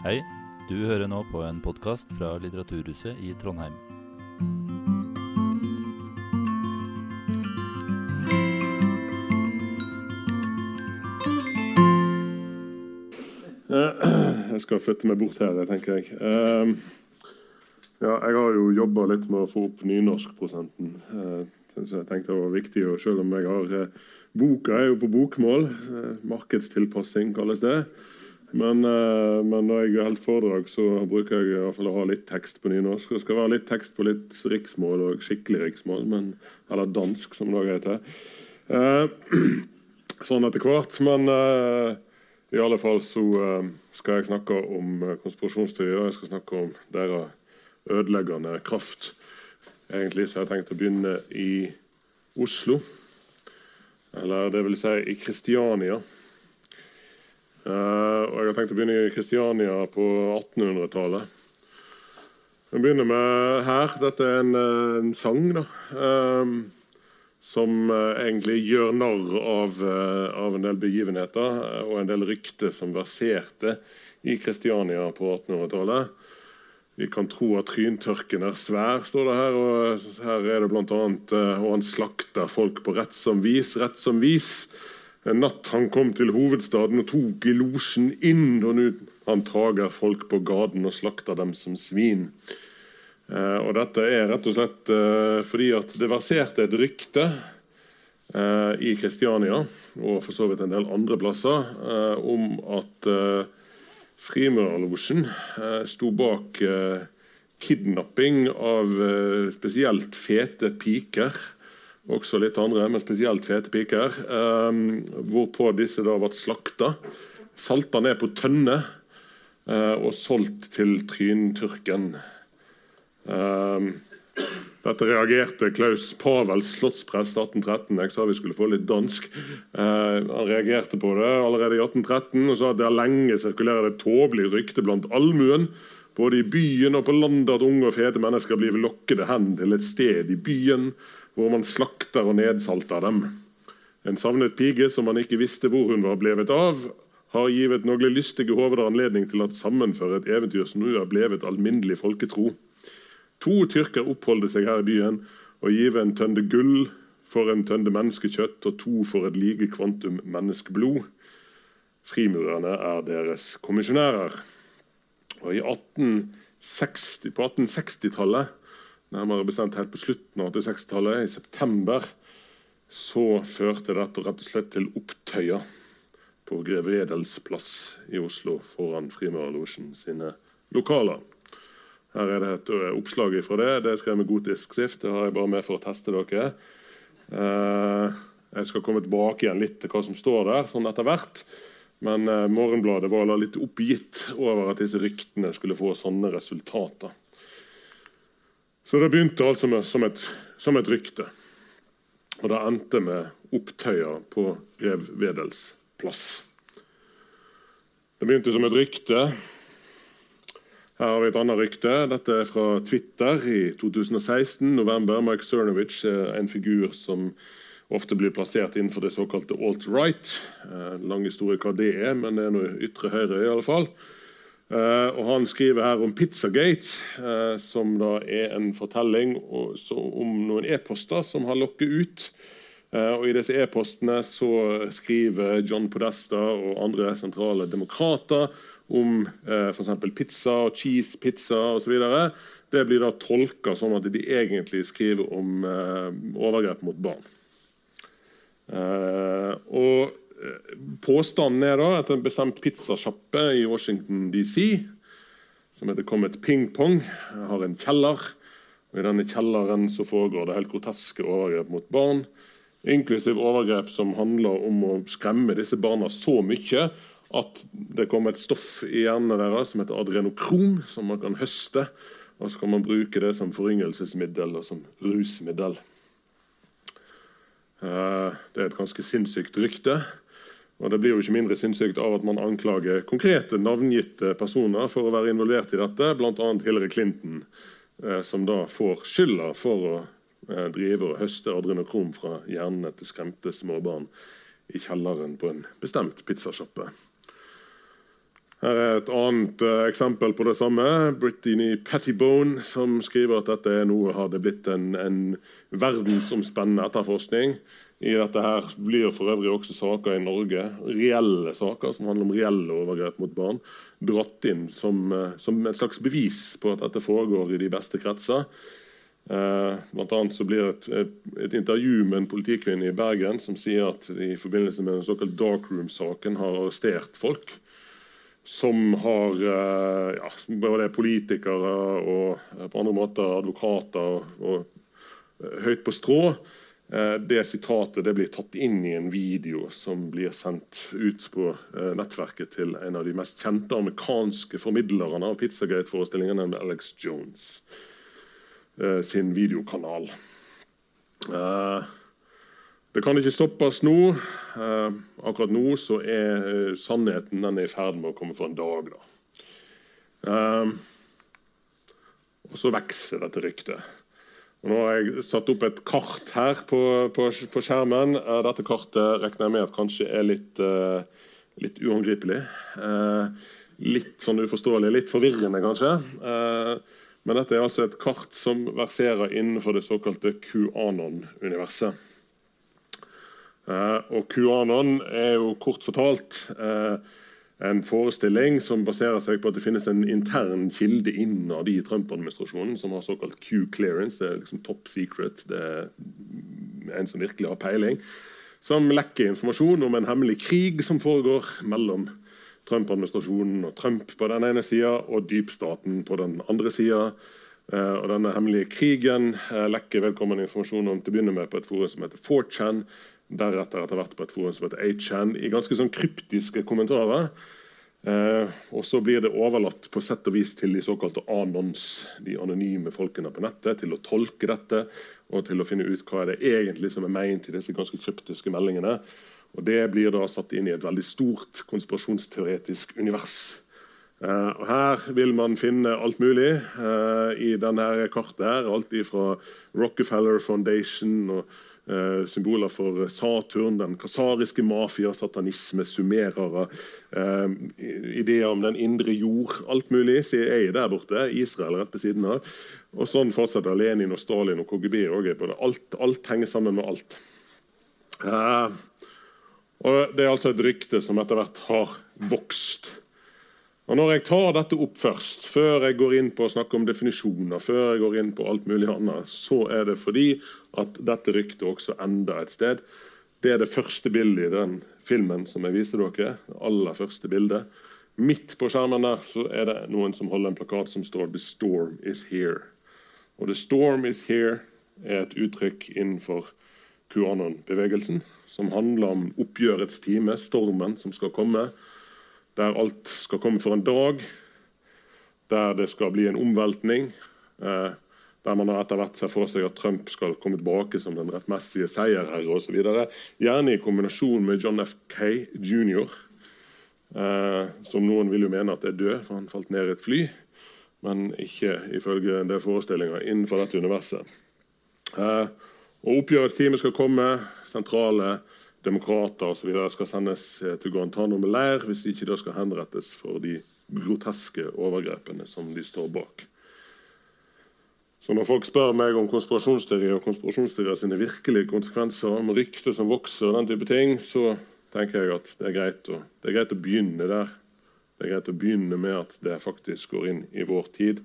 Hei, du hører nå på en podkast fra Litteraturhuset i Trondheim. Jeg skal flytte meg bort her, tenker jeg. Ehm, ja, jeg har jo jobba litt med å få opp nynorskprosenten. Eh, så jeg tenkte det var viktig, og selv om jeg har eh, Boka er jo på bokmål. eh, Markedstilpassing kalles det. Men, eh, men når jeg holder foredrag, så bruker jeg i hvert fall å ha litt tekst på nynorsk. Det skal være litt tekst på litt riksmål og skikkelig riksmål, men, eller dansk, som det heter. Eh, sånn etter hvert. Men eh, i alle fall så skal jeg snakke om konspirasjonsteorier. Jeg skal snakke om deres ødeleggende kraft. Egentlig så har jeg tenkt å begynne i Oslo. Eller det vil si i Kristiania. Eh, og jeg har tenkt å begynne i Kristiania på 1800-tallet. Jeg begynner med her. Dette er en, eh, en sang, da. um, som egentlig gjør narr av, av en del begivenheter og en del rykter som verserte i Kristiania på 1800-tallet. Vi kan tro at tryntørken er svær, står det her. og Her er det bl.a. Og han slakter folk på rett som vis, rett som vis. En natt han kom til hovedstaden og tok i losjen inn, og nå han tager folk på gaten og slakter dem som svin. Eh, og dette er rett og slett eh, fordi at det verserte et rykte eh, i Kristiania, og for så vidt en del andre plasser, eh, om at eh, Frimurerlosjen eh, sto bak kidnapping av spesielt fete piker. Også litt andre, men spesielt fete piker. Eh, hvorpå disse da ble slakta, salta ned på tønne eh, og solgt til Trynturken. Um, dette reagerte Klaus Pavels slottsprest 1813. Jeg sa vi skulle få litt dansk. Eh, han reagerte på det allerede i 1813 og sa at det har lenge sirkulerer et tåpelig rykte blant allmuen, både i byen og på landet, at unge og fete mennesker blir lokkede hen til et sted i byen hvor man slakter og nedsalter dem. En savnet pige som man ikke visste hvor hun var blevet av, har givet noen lystige hoveder anledning til å sammenføre et eventyr som nå er blevet alminnelig folketro. To tyrker oppholder seg her i byen og give en tønde gull for en tønde menneskekjøtt og to for et like kvantum menneskeblod. Frimurerne er deres kommisjonærer. Og i 1860, På 1860-tallet, nærmere bestemt helt på slutten av 86-tallet, i september, så førte dette rett og slett til opptøyer på Grev Edels plass i Oslo foran Frimurerlosjen sine lokaler. Her er det et oppslag fra det. Det er skrevet med gotisk skrift. Det har jeg bare med for å teste dere. Eh, jeg skal komme tilbake igjen litt til hva som står der, sånn etter hvert. Men eh, Morgenbladet var litt oppgitt over at disse ryktene skulle få sånne resultater. Så det begynte altså med, som, et, som et rykte. Og det endte med opptøyer på Grev Wedels plass. Det begynte som et rykte. Her har vi et annet rykte. Dette er fra Twitter i 2016. november. Mike Cernovich er en figur som ofte blir plassert innenfor det såkalte alt-right. Eh, lang historie hva det er, men det er noe ytre høyre i alle fall. Eh, og Han skriver her om Pizzagate, uh, som da er en fortelling om noen e-poster som har lokket ut. Og I disse e-postene så skriver John Podesta og andre sentrale demokrater om uh, f.eks. pizza og cheese pizza osv. Det blir da tolka sånn at de egentlig skriver om overgrep mot barn. Og Påstanden er da at en bestemt pizzasjappe i Washington DC som heter Comet Ping Pong, har en kjeller. og I denne kjelleren så foregår det helt groteske overgrep mot barn. Inklusiv overgrep som handler om å skremme disse barna så mye at det kommer et stoff i hjernen deres som heter adrenokrom, som man kan høste. Og så kan man bruke det som foryngelsesmiddel og som rusmiddel. Eh, det er et ganske sinnssykt rykte. Og Det blir jo ikke mindre sinnssykt av at man anklager konkrete navngitte personer for å være involvert i dette, bl.a. Hillary Clinton, eh, som da får skylda for å eh, drive og høste adrenokrom fra hjernene til skremte småbarn i kjelleren på en bestemt pizzasjappe. Her er et annet uh, eksempel på det samme. Brittany Pettibone som skriver at dette noe har det blitt en, en verdensomspennende etterforskning. I dette her blir for øvrig også saker i Norge, reelle saker som handler om reelle overgrep mot barn, dratt inn som, uh, som et slags bevis på at dette foregår i de beste kretser. Uh, blant annet så blir et, et, et, intervju med en politikvinne i Bergen som sier at i forbindelse med den såkalt darkroom-saken har arrestert folk som har eh, ja, både politikere og eh, på andre måter advokater og, og eh, høyt på strå. Det sitatet det blir tatt inn i en video som blir sendt ut på nettverket til en av de mest kjente amerikanske formidlerne av Pizzagate-forestillingen, nemlig Alex Jones sin videokanal. Det kan ikke stoppes nå. Eh, akkurat nå så er eh, sannheten den er i ferd med å komme for en dag. Da. og så vokser dette ryktet. Nå har jeg satt opp et kart her på, på, på skjermen. Eh, dette kartet regner jeg med at kanskje er litt, uh, litt uangripelig. Uh, litt sånn uforståelig, litt forvirrende kanskje. men dette er altså et kart som verserer innenfor det såkalte QAnon-universet. Uh, og QAnon er jo kort fortalt uh, en forestilling som baserer seg på at det finnes en intern kilde innad i Trump-administrasjonen som har såkalt Q-clearance. Det er liksom top secret. Det er en som virkelig har peiling. Som lekker informasjon om en hemmelig krig som foregår mellom Trump-administrasjonen og Trump på den ene sida og dypstaten på den andre sida. Uh, og denne hemmelige krigen lekker velkommen informasjon om til å begynne med på et forum som heter 4chan, deretter etter hvert på et forum som heter 8chan, i ganske sånn kryptiske kommentarer. Eh, og så blir det overlatt på sett og vis til de såkalte anons, de anonyme folkene på nettet, til å tolke dette og til å finne ut hva det egentlig som er ment i disse ganske kryptiske meldingene. Og Det blir da satt inn i et veldig stort konspirasjonsteoretisk univers. Eh, og Her vil man finne alt mulig eh, i denne kartet. her, Alt fra Rockefeller Foundation og symboler for Saturn, den kasariske mafia, satanisme, sumerere. Eh, ideer om den indre jord. Alt mulig. CIA der borte. Israel rett ved siden av. Og sånn fortsetter Lenin og Stalin og KGB. òg. alt, alt henger sammen med alt. Eh, og Det er altså et rykte som etter hvert har vokst. Og Når jeg tar dette opp først, før jeg går inn på å snakke om definisjoner, før jeg går inn på alt mulig annet, så er det fordi at dette ryktet også enda et sted. Det er det første bildet i den filmen som jeg viste dere. Aller første bildet. Midt på skjermen der så er det noen som holder en plakat som står 'The storm is here'. Og 'The storm is here' er et uttrykk innenfor QAnon-bevegelsen som handler om oppgjørets time, stormen som skal komme der alt skal komme for en dag, der det skal bli en omveltning. Eh, der man har etter hvert ser for seg at Trump skal komme tilbake som den rettmessige seierherre osv. Gjerne i kombinasjon med John F. K. jr., eh, som noen vil jo mene at er død, for han falt ned i et fly. Men ikke ifølge det forestillinga innenfor dette universet. Eh, og Oppgjørets time skal komme. Sentrale demokrater osv. skal sendes eh, til Guantánamo-leir hvis de ikke da skal henrettes for de groteske overgrepene som de står bak. Så Når folk spør meg om konspirasjonsteorier og konspirasjonsteorier sine virkelige konsekvenser, om rykter som vokser, og den type ting, så tenker jeg at det er, greit å, det er greit å begynne der. Det er greit å begynne med at det faktisk går inn i vår tid.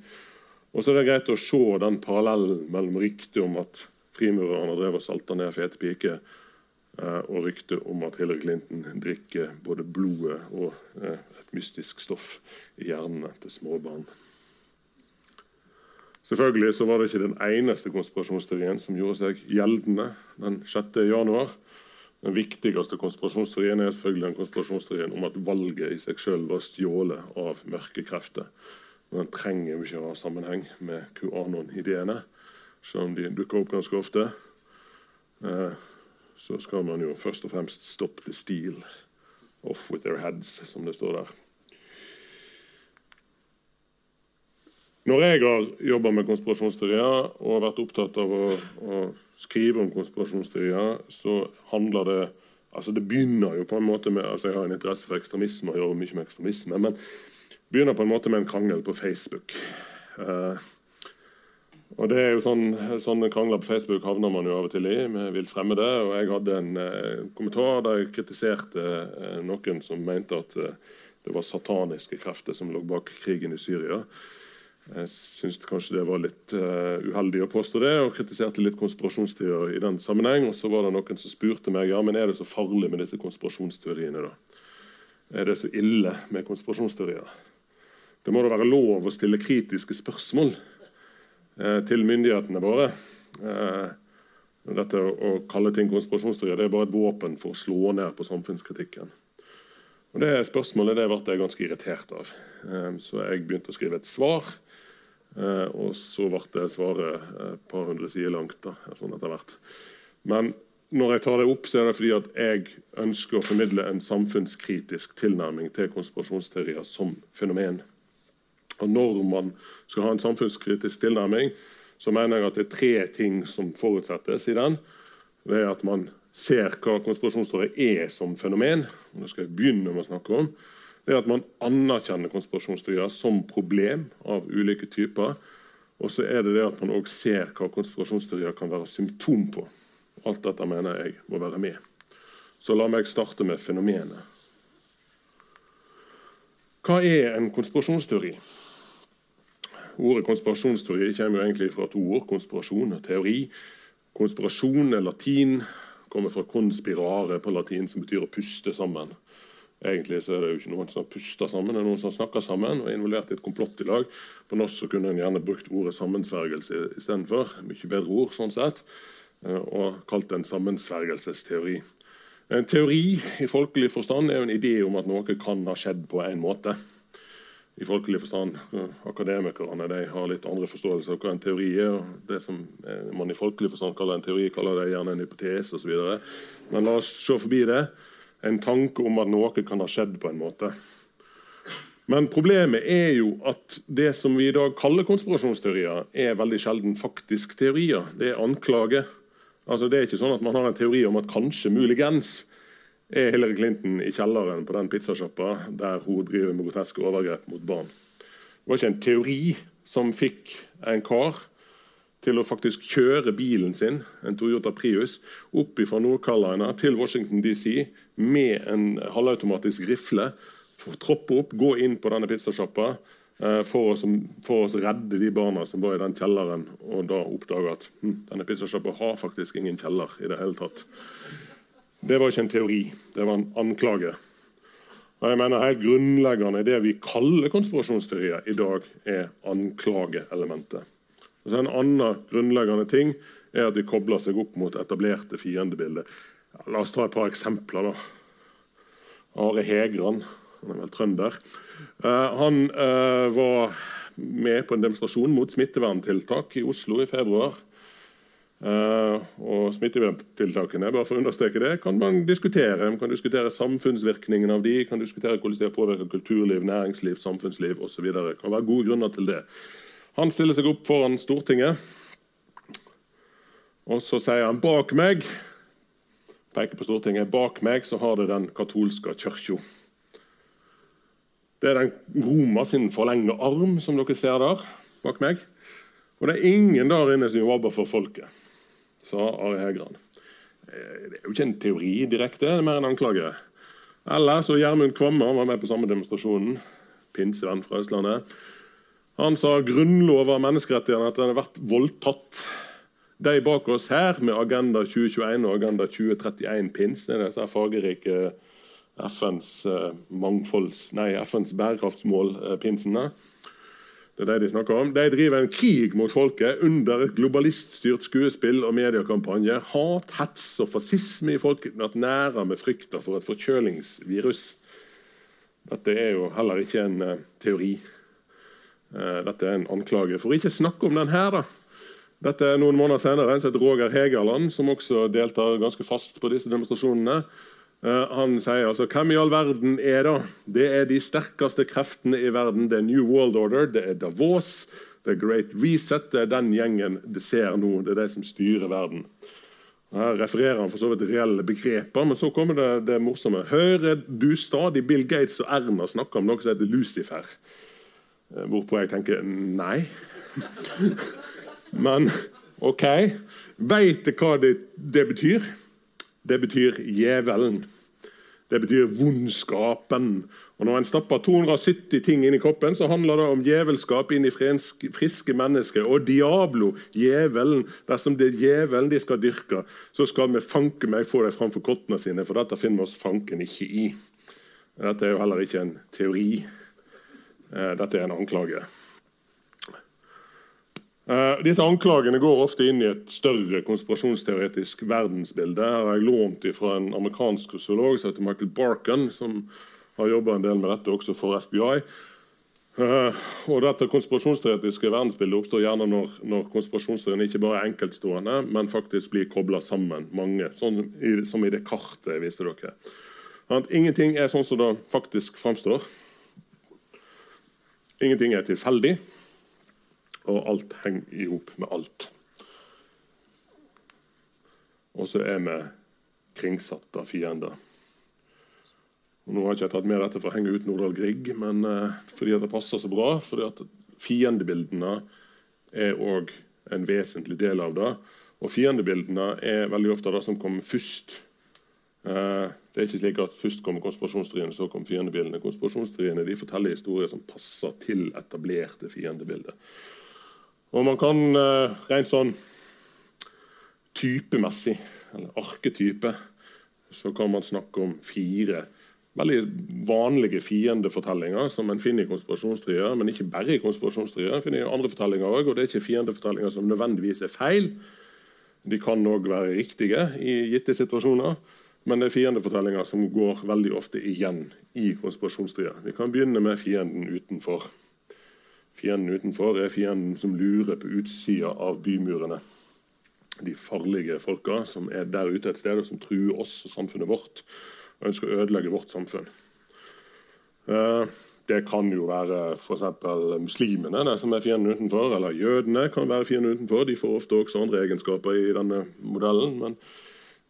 Og så er det greit å se den parallellen mellom ryktet om at frimurerne drev og salta ned fete piker, og ryktet om at Hillary Clinton drikker både blodet og eh, et mystisk stoff i hjernene til småbarn. Selvfølgelig så var det ikke den eneste konspirasjonsteorien som gjorde seg gjeldende den 6. januar. Den viktigste konspirasjonsteorien er selvfølgelig den konspirasjonsteorien om at valget i seg selv var stjålet av mørke krefter. Den trenger jo ikke å ha sammenheng med QAnon-ideene, selv om de dukker opp ganske ofte. Eh, så skal man jo først og fremst stoppe the steal'. Off with their heads, som det står der. Når jeg har jobba med konspirasjonsteorier og har vært opptatt av å, å skrive om konspirasjonsteorier, så handler det altså Det begynner jo på en måte med altså Jeg har en interesse for ekstremisme og gjør mye med ekstremisme. Men begynner på en måte med en krangel på Facebook. Uh, og det er jo sånn, Sånne krangler på Facebook havner man jo av og til i med vilt fremmede. og Jeg hadde en eh, kommentar der jeg kritiserte eh, noen som mente at det var sataniske krefter som lå bak krigen i Syria. Jeg syns kanskje det var litt uh, uheldig å påstå det, og kritiserte litt konspirasjonsteorier i den sammenheng. Og så var det noen som spurte meg ja, men er det så farlig med disse konspirasjonsteoriene. da? Er det så ille med konspirasjonsteorier? Det må da være lov å stille kritiske spørsmål til myndighetene våre. Uh, dette å, kalle ting konspirasjonsteorier det er bare et våpen for å slå ned på samfunnskritikken. Og Det spørsmålet det ble jeg ganske irritert av, så jeg begynte å skrive et svar Eh, og så ble det svaret et par hundre sider langt. da, sånn etter hvert. Men når jeg tar det opp, så er det fordi at jeg ønsker å formidle en samfunnskritisk tilnærming til konspirasjonsteorier som fenomen. Og Når man skal ha en samfunnskritisk tilnærming, så mener jeg at det er tre ting som forutsettes i den. Det er at man ser hva konspirasjonsteorier er som fenomen. og Det skal jeg begynne med å snakke om det er at man anerkjenner konspirasjonsteorier som problem av ulike typer. Og så er det det at man òg ser hva konspirasjonsteorier kan være symptom på. Alt dette mener jeg må være med. Så la meg starte med fenomenet. Hva er en konspirasjonsteori? Ordet konspirasjonsteori kommer jo egentlig fra to ord. Konspirasjon og teori. Konspirasjon er latin. Kommer fra 'conspirare' på latin, som betyr å puste sammen. Egentlig så er det jo ikke noen som har pusta sammen, det er noen som har snakka sammen og er involvert i et komplott i lag. På norsk så kunne en gjerne brukt ordet sammensvergelse istedenfor. Mye bedre ord, sånn sett. Eh, og kalt det en sammensvergelsesteori. En teori i folkelig forstand er jo en idé om at noe kan ha skjedd på en måte. I folkelig forstand, eh, Akademikerne de har litt andre forståelser av hva en teori er. Det som eh, man i folkelig forstand kaller en teori, kaller det gjerne en hypotese osv. Men la oss se forbi det en tanke om at noe kan ha skjedd på en måte. Men problemet er jo at det som vi i dag kaller konspirasjonsteorier, er veldig sjelden faktisk teorier. Det er anklage. Altså, det er ikke sånn at man har en teori om at kanskje, muligens, er Hillary Clinton i kjelleren på den pizzasjappa der hun driver med groteske overgrep mot barn. Det var ikke en teori som fikk en kar til å faktisk kjøre bilen sin, en Toyota Prius, opp fra Nord-Carolina til Washington DC med en halvautomatisk rifle. Troppe opp, gå inn på denne pizzasjappa eh, for, for, å redde de barna som var i den kjelleren, og da oppdage at hm, denne pizzasjappa har faktisk ingen kjeller i det hele tatt. Det var ikke en teori, det var en anklage. Og jeg mener Helt grunnleggende det vi kaller konspirasjonsteorier i dag, er anklageelementet. Og så En annen grunnleggende ting er at de kobler seg opp mot etablerte fiendebilder. Ja, la oss ta et par eksempler. da. Are Hegran, han er vel trønder. Uh, han uh, var med på en demonstrasjon mot smitteverntiltak i Oslo i februar. Uh, og Smitteverntiltakene bare for å understreke det, kan man diskutere. Man kan diskutere samfunnsvirkningen av de, kan diskutere hvordan de har påvirket kulturliv, næringsliv, samfunnsliv osv. Det kan være gode grunner til det. Han stiller seg opp foran Stortinget, og så sier han 'bak meg' peker på Stortinget. Bak meg så har det den katolske kirka. Det er den Roma sin forlengde arm, som dere ser der bak meg. Og det er ingen der inne som jobber for folket, sa Ari Hegran. Eh, det er jo ikke en teori direkte, det er mer en anklage. Eller så Gjermund Kvamme var med på samme demonstrasjonen. Pinsevenn fra Østlandet. Han sa grunnlov av menneskerettighetene at den har vært voldtatt. De bak oss her, med Agenda 2021 og Agenda 2031 pins, det er disse fargerike FNs, uh, mangfolds, nei, FNs bærekraftsmål-pinsene. Det er det De snakker om. De driver en krig mot folket under et globaliststyrt skuespill og mediekampanje. Hat, hets og fascisme i folket blir næra med frykter for et forkjølingsvirus. Dette er jo heller ikke en uh, teori. Uh, dette er en anklage. For ikke snakke om den her, da. Dette er noen måneder senere. En som heter Roger Hegerland, som også deltar ganske fast på disse demonstrasjonene. Eh, han sier altså Hvem i all verden er det? Det er de sterkeste kreftene i verden. Det er New World Order, det er Davos, det er Great Reset. Det er den gjengen det ser nå. Det er de som styrer verden. Her refererer han for så vidt reelle begreper, men så kommer det, det morsomme. Hører du stadig Bill Gates og Erna snakke om noe som heter Lucifer? Eh, hvorpå jeg tenker nei. Men OK. Veit du hva det, det betyr? Det betyr djevelen. Det betyr vondskapen. Og Når en stapper 270 ting inn i kroppen, så handler det om djevelskap inn i friske mennesker. Og diablo, djevelen. Dersom det er djevelen de skal dyrke, så skal vi fanke meg få dem framfor kottene sine, for dette finner vi oss fanken ikke i. Dette er jo heller ikke en teori. Eh, dette er en anklage. Uh, disse Anklagene går ofte inn i et større konspirasjonsteoretisk verdensbilde. Her har jeg lånt fra en amerikansk sosiolog som heter Michael Barkan, som har jobba en del med dette også for FBI. Uh, eh, og dette konspirasjonsteoretiske verdensbildet oppstår gjerne når, når konspirasjonsteorien ikke bare er enkeltstående, men faktisk blir kobla sammen mange, sånn i, som i det kartet jeg viste dere. At ingenting er sånn som det faktisk framstår. Ingenting er tilfeldig og alt henger i hop med alt. Og så er vi kringsatt av fiender. Og nå har jeg ikke tatt med dette for å henge ut Nordahl Grieg, men uh, fordi det passer så bra. fordi at Fiendebildene er òg en vesentlig del av det. Og fiendebildene er veldig ofte det som kommer først. Uh, det er ikke slik at Først kommer konspirasjonsteoriene, så kommer fiendebildene. Konspirasjonsteoriene forteller historier som passer til etablerte fiendebilder. Og man kan eh, rent sånn typemessig, eller arketype, så kan man snakke om fire veldig vanlige fiendefortellinger som en finner i konspirasjonstrier, men ikke bare i konspirasjonstrier. finner i andre fortellinger også, og Det er ikke fiendefortellinger som nødvendigvis er feil. De kan òg være riktige i gitte situasjoner, men det er fiendefortellinger som går veldig ofte igjen i konspirasjonstrier. Vi kan begynne med fienden utenfor. Fienden utenfor er fienden som lurer på utsida av bymurene. De farlige folka som er der ute et sted, og som truer oss og samfunnet vårt. Og ønsker å ødelegge vårt samfunn. Eh, det kan jo være f.eks. muslimene som er fienden utenfor, eller jødene kan være fienden utenfor. De får ofte også andre egenskaper i denne modellen. men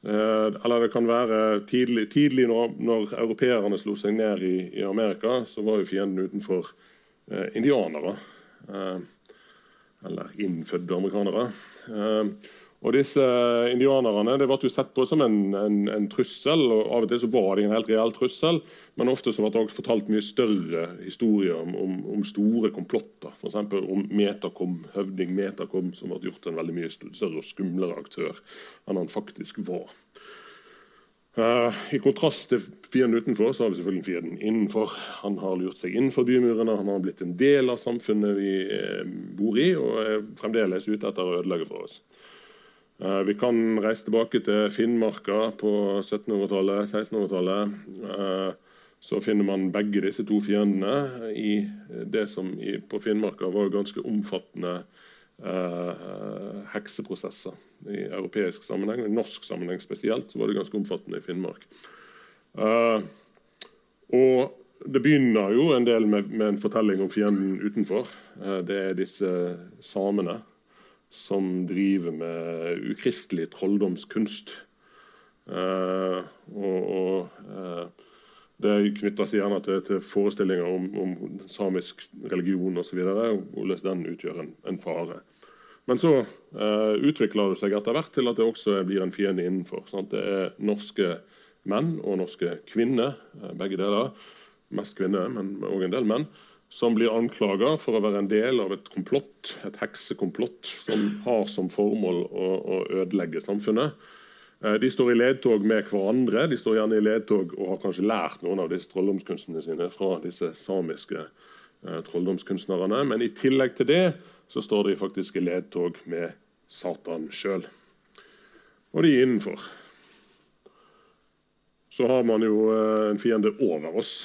eh, eller det kan være tidlig, tidlig når, når europeerne slo seg ned i, i, Amerika, så var jo fienden utenfor indianere. Eh, eller innfødte amerikanere. Eh, og disse Indianerne det ble jo sett på som en, en, en, trussel. og Av og til så var det en helt reell trussel, men ofte så ble det også fortalt mye større historier om, om, om store komplotter. F.eks. om Metakom, høvding Metakom, som ble gjort en veldig mye større og skumlere aktør enn han faktisk var. Uh, I kontrast til fienden utenfor så har vi selvfølgelig fienden innenfor. Han har lurt seg innenfor bymurene, han har blitt en del av samfunnet vi uh, bor i, og er fremdeles ute etter å ødelegge for oss. Uh, vi kan reise tilbake til Finnmarka på 1700-tallet, 1600-tallet. så finner man begge disse to fiendene i det som på Finnmarka var ganske omfattende hekseprosesser i europeisk sammenheng. I norsk sammenheng spesielt så var det ganske omfattende i Finnmark. Uh, og Det begynner jo en del med, med en fortelling om fienden utenfor. Uh, det er disse samene som driver med ukristelig trolldomskunst. og, og det knytter seg gjerne til, til forestillinger om, om, samisk religion osv. Hvordan den utgjør en, en fare. Men så eh, utvikler det seg etter hvert til at det også blir en fiende innenfor. Sant? Det er norske menn og norske kvinner, eh, begge deler, mest kvinner, men òg en del menn, som blir anklaga for å være en del av et komplott, et heksekomplott som har som formål å, å ødelegge samfunnet. Eh, de står i ledtog med hverandre. De står gjerne i ledtog og har kanskje lært noen av disse trolldomskunstene sine fra disse samiske eh, trolldomskunstnerne. Men i tillegg til det så står de faktisk i ledtog med Satan sjøl. Og de er innenfor. Så har man jo eh, en fiende over oss.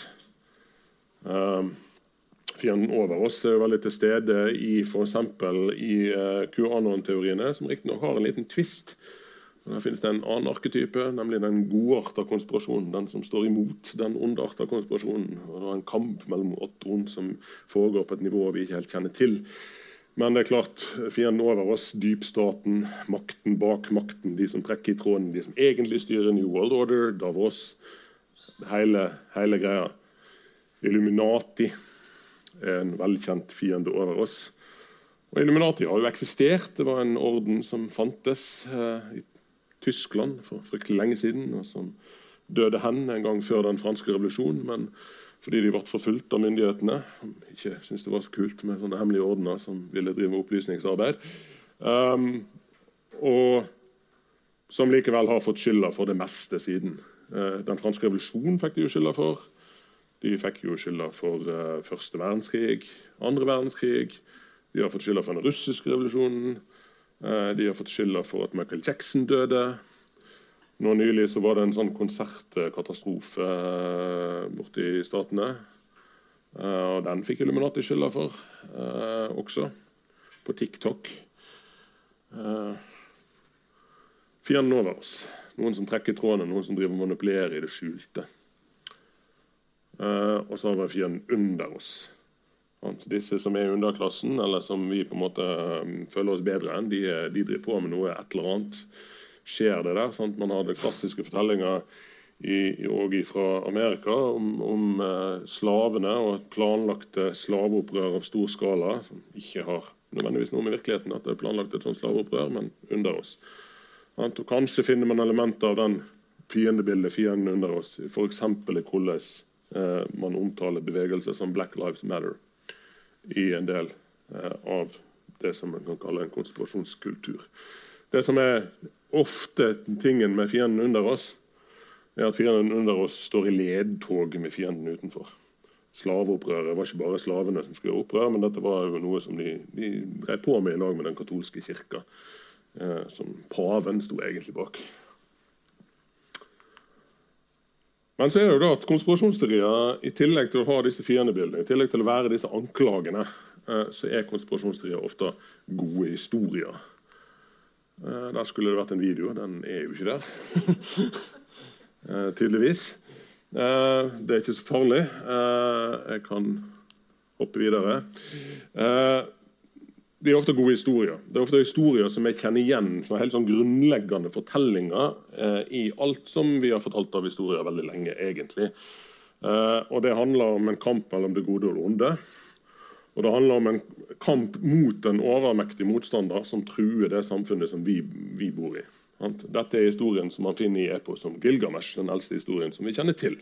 Fienden over oss er jo veldig til stede i f.eks. i QAnon-teoriene, som riktignok har en liten tvist her finnes det en annen arketype, nemlig den godarta konspirasjonen. Den som står imot den ondarta konspirasjonen. Og det er en kamp mellom åtte og ondt som foregår på et nivå vi ikke helt kjenner til. Men det er klart, fienden over oss, dypstaten, makten bak makten, de som trekker i tråden, de som egentlig styrer New World Order, Davos, hele, hele greia. Illuminati er en velkjent fiende over oss. Og Illuminati har jo eksistert. Det var en orden som fantes eh, Tyskland for fryktelig lenge siden, og som døde hen en gang før den franske revolusjonen. Men fordi de ble forfulgt av myndighetene, ikke syntes det var så kult med sånne hemmelige ordener som ville drive opplysningsarbeid, um, og som likevel har fått skylda for det meste siden. Uh, den franske revolusjonen fikk de jo skylda for. De fikk jo skylda for uh, første verdenskrig, andre verdenskrig. De har fått skylda for den russiske revolusjonen. Uh, de har fått skylda for at Michael Jackson døde. Nå Nylig så var det en sånn konsertkatastrofe uh, borte i Statene. Uh, og Den fikk Illuminati skylda for også, på TikTok. Fienden over oss. Noen som trekker trådene, noen som driver manipulerer i det skjulte. og så har vi fienden under oss. Disse som er i underklassen, eller som vi på en måte um, føler oss bedre enn, de, de driver på med noe et eller annet skjer det der. Sant? Man hadde klassiske fortellinger i, fra Amerika om, om uh, slavene og et planlagte slaveopprør av stor skala, som ikke har nødvendigvis noe med virkeligheten at det er planlagt et sånt slaveopprør, men under oss. Og Kanskje finner man elementer av den fiendebildet, fienden under oss, f.eks. i hvordan uh, man omtaler bevegelser som Black Lives Matter i en del uh, av det som man kan kalle en konspirasjonskultur. Det som er ofte tingen med fienden under oss, er at fienden under oss står i ledtog med fienden utenfor. Slaveopprøret var ikke bare slavene som skulle gjøre opprør, men dette var jo noe som de, de drev på med i lag med den katolske kirka, eh, som paven sto egentlig bak. Men så er det jo da at konspirasjonsteorier, i tillegg til å ha disse fiendebildene, i tillegg til å være disse anklagene, eh, så er konspirasjonsteorier ofte gode historier. Eh, der skulle det vært en video. Den er jo ikke der. Eh, tydeligvis. Det er ikke så farlig. Jeg kan hoppe videre. Det er ofte gode historier. Det er ofte historier som jeg kjenner igjen som er helt sånn grunnleggende fortellinger i alt som vi har fortalt av historier veldig lenge. egentlig. Og Det handler om en kamp mellom det gode og det onde. Og Det handler om en kamp mot en overmektig motstander som truer det samfunnet som vi, vi bor i. Dette er historien som man finner i epos som Gilgamesh, den eldste historien som vi kjenner til.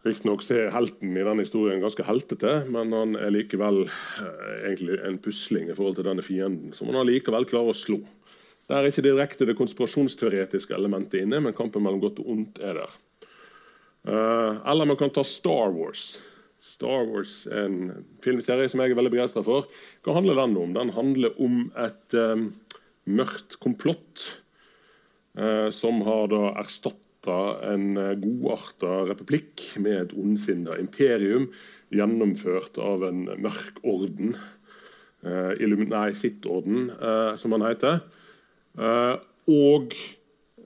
Riktignok er helten i denne historien ganske heltete, men han er likevel eh, egentlig en pusling i forhold til denne fienden, som han allikevel klarer å slå. Det er ikke direkte det konspirasjonsteoretiske elementet inne, men kampen mellom godt og ondt er der. Uh, eller man kan ta Star Wars. Star Wars, en filmserie som jeg er veldig begeistra for. Hva handler den om? Den handler om et um, mørkt komplott uh, som har da erstatta en uh, godarta republikk med et ondsinna imperium gjennomført av en mørk orden. Uh, nei, sitt-orden, uh, som han heter. og Eh,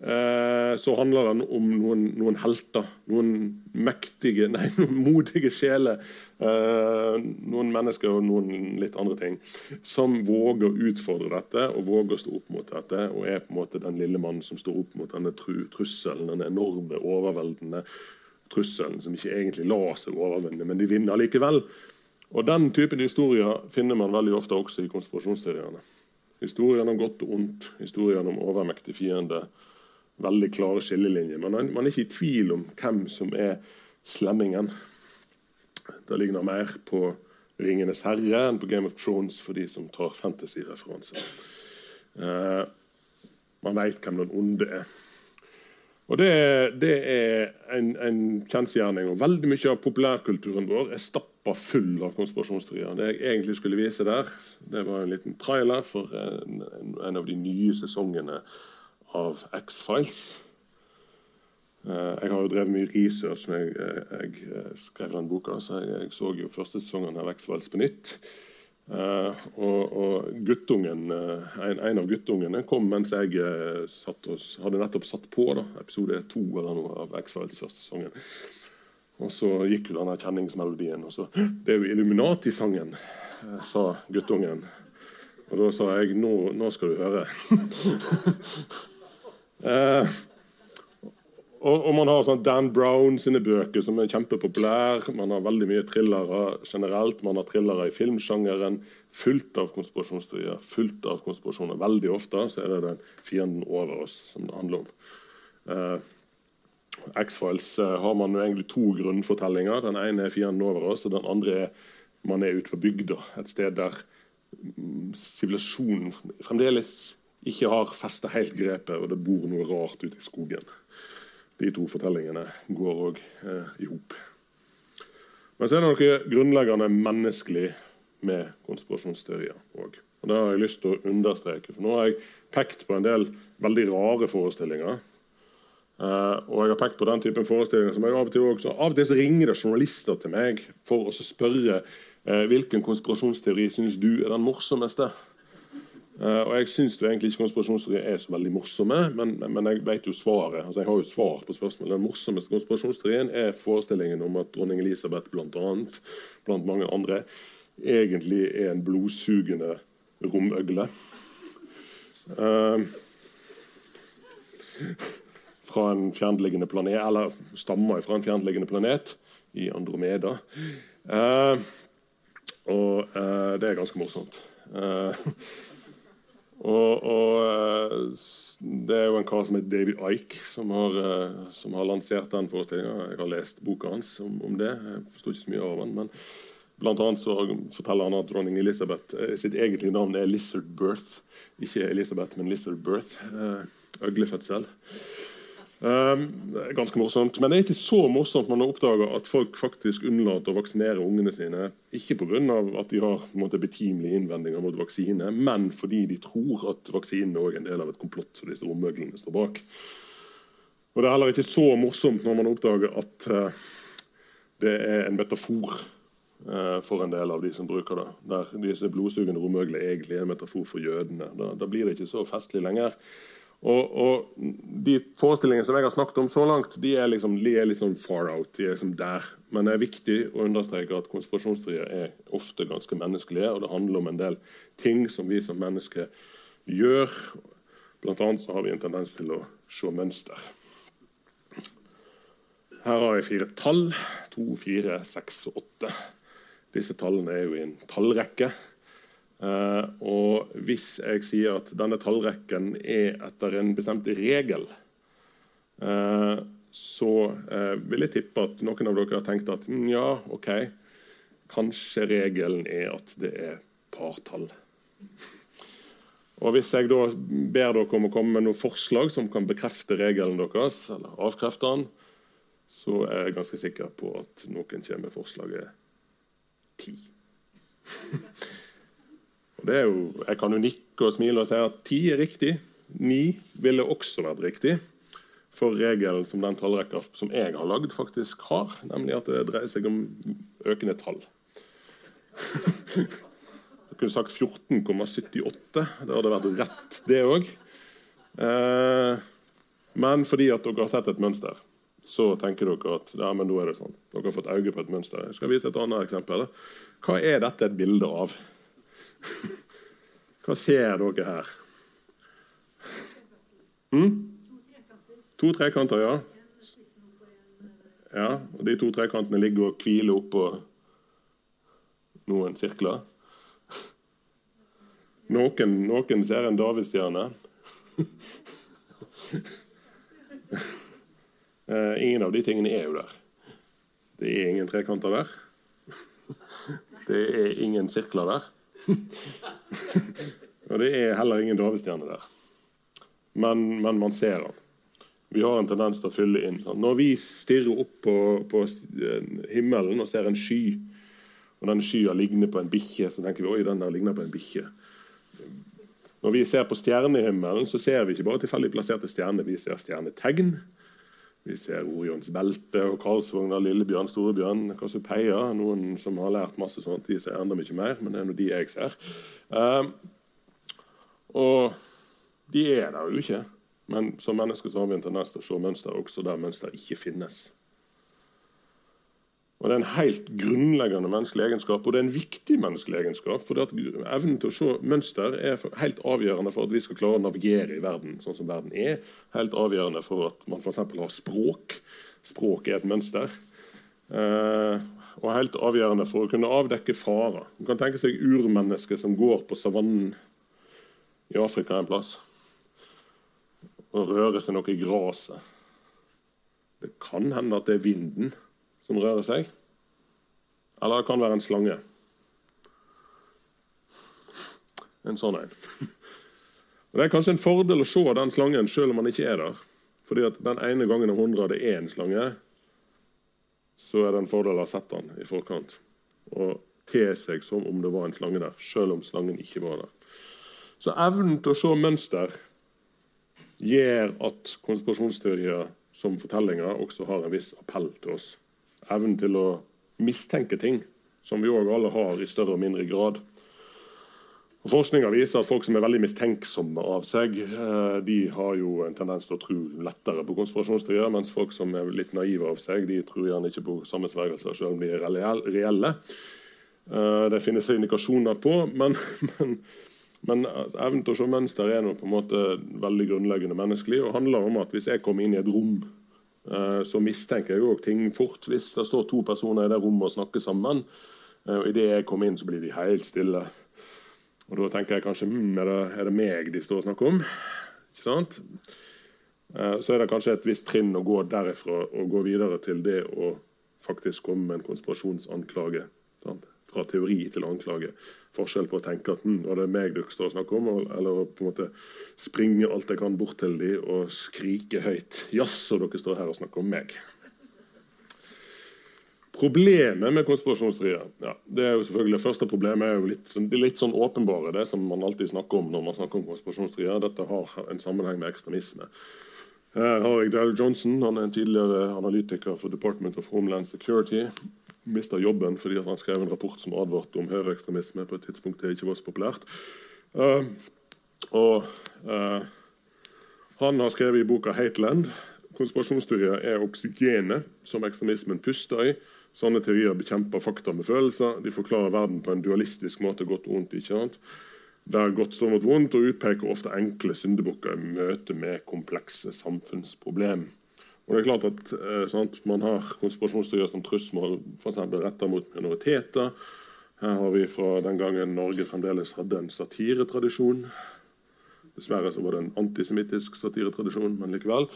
så handler den om noen, noen, helter. Noen mektige, nei, noen modige sjeler. Eh, noen mennesker og noen litt andre ting. Som våger å utfordre dette og våger å stå opp mot dette. Og er på en måte den lille mannen som står opp mot denne trusselen, denne enorme, overveldende trusselen som ikke egentlig lar seg overvinne, men de vinner likevel. Og Den typen historier finner man veldig ofte også i konspirasjonsteoriene. Historien om godt og ondt, historien om overmektig fiende veldig klare skillelinjer. Er, man er ikke i tvil om hvem som er slemmingen. Det ligner mer på 'Ringenes herre' enn på 'Game of Thrones' for de som tar fantasy-referanser. Uh, man veit hvem den onde er. Og Det, det er en, en kjensgjerning. og Veldig mye av populærkulturen vår er stappa full av konspirasjonsteorier. Det jeg egentlig skulle vise der, det var en liten trailer for en, en av de nye sesongene av X-Files. Eh, jeg har jo drevet mye research når jeg, eh, jeg eh, skrev den boka, så jeg, jeg, så jo første sesongen av X-Files på nytt. Uh, og, og, guttungen, uh, en, en, av guttungene kom mens jeg uh, og, hadde nettopp satt på da, episode to eller noe av X-Files første sesongen. Og så gikk jo denne kjenningsmelodien. Og så 'Det er jo Illuminati-sangen', sa guttungen. Og da sa jeg 'Nå, nå skal du høre'. eh, og, og, man har sånn Dan Brown sine bøker som er kjempepopulære. Man har veldig mye thrillere generelt. Man har thrillere i filmsjangeren. Fullt av konspirasjonsteorier. fullt av konspirasjoner. Veldig ofte så er det den fienden over oss som det handler om. Eh, X-Files uh, har man jo egentlig to grunnfortellinger. Den ene er fienden over oss, og den andre er man er ute på bygda. Et sted der mm, sivilisasjonen fremdeles ikke har festa helt grepet, og det bor noe rart ute i skogen. De to fortellingene går òg eh, i hop. Men så er det noe grunnleggende menneskelig med konspirasjonsteorier òg. Og det har jeg lyst til å understreke. For nå har jeg pekt på en del veldig rare forestillinger Uh, og jeg har pekt på den typen forestillinger som jeg Av og til også, av og til ringer det journalister til meg for å spørre uh, hvilken konspirasjonsteori syns du er den morsomste. Uh, og Jeg syns egentlig ikke konspirasjonsteorier er så veldig morsomme, men, men jeg vet jo svaret. altså jeg har jo svar på spørsmålet. Den morsomste konspirasjonsteorien er forestillingen om at dronning Elisabeth blant, annet, blant mange andre egentlig er en blodsugende romøgle. Uh, fra en fjernliggende planet, eller stammer fra en fjernliggende planet i Andromeda. Uh, og det er ganske morsomt. Eh, og, og eh, det er jo en kar som heter David Ike, som har, eh, som har lansert den forestillinga. Jeg har lest boka hans om, om det. Jeg forsto ikke så mye av den. men Blant annet så forteller han at dronning Elisabeth eh, sitt egentlige navn er Lizard Birth. Ikke Elisabeth, men Lizard Birth. Øglefødsel. Um, ganske morsomt. Men det er ikke så morsomt man har oppdaga at folk faktisk unnlater å vaksinere ungene sine. Ikke pga. at de har måte, betimelige innvendinger mot vaksine, men fordi de tror at vaksinen er en del av et komplott som disse romøglene står bak. Og Det er heller ikke så morsomt når man oppdager at uh, det er en metafor uh, for en del av de som bruker det. Der disse blodsugende romøglene egentlig er en metafor for jødene. Da, da blir det ikke så festlig lenger. Og, og, De forestillingene som jeg har snakket om så langt, de er liksom, de er liksom far out. de er liksom der. Men det er viktig å understreke at konspirasjonsteorier er ofte ganske menneskelige. Og det handler om en del ting som vi som mennesker gjør. Blant annet så har vi en tendens til å se mønster. Her har jeg fire tall. To, fire, seks og åtte. Disse tallene er jo i en tallrekke. Uh, og hvis jeg sier at denne tallrekken er etter en bestemt regel, uh, så uh, vil jeg tippe at noen av dere har tenkt at mm, ja, OK, kanskje regelen er at det er partall. Og Hvis jeg da ber dere om å komme med noen forslag som kan bekrefte regelen deres, eller avkrefte den, så er jeg ganske sikker på at noen kommer med forslaget ti. Jo, jeg kan jo nikke og smile og si at ti er riktig. Ni ville også vært riktig. For regelen som den tallrekka som jeg har lagd, faktisk har. Nemlig at det dreier seg om økende tall. Jeg kunne sagt 14,78. Det hadde vært rett, det òg. Eh, men fordi at dere har sett et mønster, så tenker dere at ja, men da er det sånn. Dere har fått øye på et mønster. Jeg skal vise et annet eksempel. Hva er dette et bilde av? Hva ser dere her? Mm? To trekanter, ja. Ja, og De to trekantene ligger og hviler oppå noen sirkler. Noen, noen ser en davidsstjerne. Eh, ingen av de tingene er jo der. Det er ingen trekanter der. Det er ingen sirkler der. og det er heller ingen davestjerne der. Men, men, man ser den. Vi har en tendens til å fylle inn. Når vi stirrer opp på, på himmelen og ser en sky, og den skya ligner på en bikkje, så tenker vi oi, den der ligner på en bikkje. Når vi ser på stjernehimmelen, så ser vi ikke bare tilfeldig plasserte stjerner, vi ser stjernetegn. Vi ser Orions belte og Karlsvogna, Lillebjørn, Storebjørn, Kassopeia. Noen som har lært masse sånt, de ser enda mye mer, men det er nå de jeg ser. Um, og de er der jo ikke. Men som mennesker så har vi en tendens til å se mønster også der mønster ikke finnes. Og Det er en helt grunnleggende menneskelig egenskap, og det er en viktig menneskelig egenskap. for Evnen til å se mønster er helt avgjørende for at vi skal klare å navigere i verden sånn som verden er. Helt avgjørende for at man f.eks. har språk. Språk er et mønster. Eh, og helt avgjørende for å kunne avdekke farer. Man kan tenke seg urmennesket som går på savannen i Afrika en plass og rører seg noe i gresset. Det kan hende at det er vinden som rører seg. Eller det kan være en slange. En sånn en. Det er kanskje en fordel å se den slangen selv om den ikke er der. Fordi at den ene gangen av hundre det er en slange, så er det en fordel å ha sett den i forkant. Og te seg som om det var en slange der, selv om slangen ikke var der. Så evnen til å se mønster gjør at konspirasjonsteorier som fortellinger også har en viss appell til oss evnen til å mistenke ting, som vi òg alle har i større og mindre grad. Og Forskninga viser at folk som er veldig mistenksomme av seg, eh, de har jo en tendens til å tro lettere på konspirasjonsteorier, mens folk som er litt naive av seg, de tror gjerne ikke på sammensvergelser, selv om de er reelle. Eh, det finnes indikasjoner på, men, men, men evnen til å se mønster er noe på en måte veldig grunnleggende menneskelig og handler om at hvis jeg kommer inn i et rom så mistenker jeg òg ting fort. Hvis det står to personer i det rommet og snakker sammen, eh, og idet jeg kommer inn, så blir de helt stille. Og Da tenker jeg kanskje hm, er, det, er det meg de står og snakker om? Ikke sant? Eh, så er det kanskje et visst trinn å gå derifra og gå videre til det å faktisk komme med en konspirasjonsanklage. Sant? Fra teori til anklage. Forskjell på å tenke at hm, det er meg dere står og snakker om, eller å på en måte springe alt jeg kan bort til dem og skrike høyt. Jaså, dere står her og snakker om meg. Problemet med konspirasjonsteorier ja, det er jo selvfølgelig, det første problemet er jo litt, det litt sånn åpenbare, det som man alltid snakker om når man snakker om konspirasjonsteorier. Dette har en sammenheng med ekstremisme. Her har jeg Dale Johnson, han er en tidligere analytiker for Department of Homeland Security mista jobben fordi han skrev en rapport som advarte om høyreekstremisme på et tidspunkt det ikke var så populært. Uh, og uh, Han har skrevet i boka 'Hateland' konspirasjonsteorier er oksygenet som ekstremismen puster i. Sånne teorier bekjemper fakta med følelser. De forklarer verden på en dualistisk måte, godt og vondt. ikke sant? Der godt står mot vondt, og utpeker ofte enkle syndebukker i møte med komplekse samfunnsproblem. Og det er klart at eh, Man har konspirasjonsteorier som trusmål f.eks. retta mot minoriteter. Her har vi fra den gangen Norge fremdeles hadde en satiretradisjon. Dessverre så var det en antisemittisk satiretradisjon, men likevel.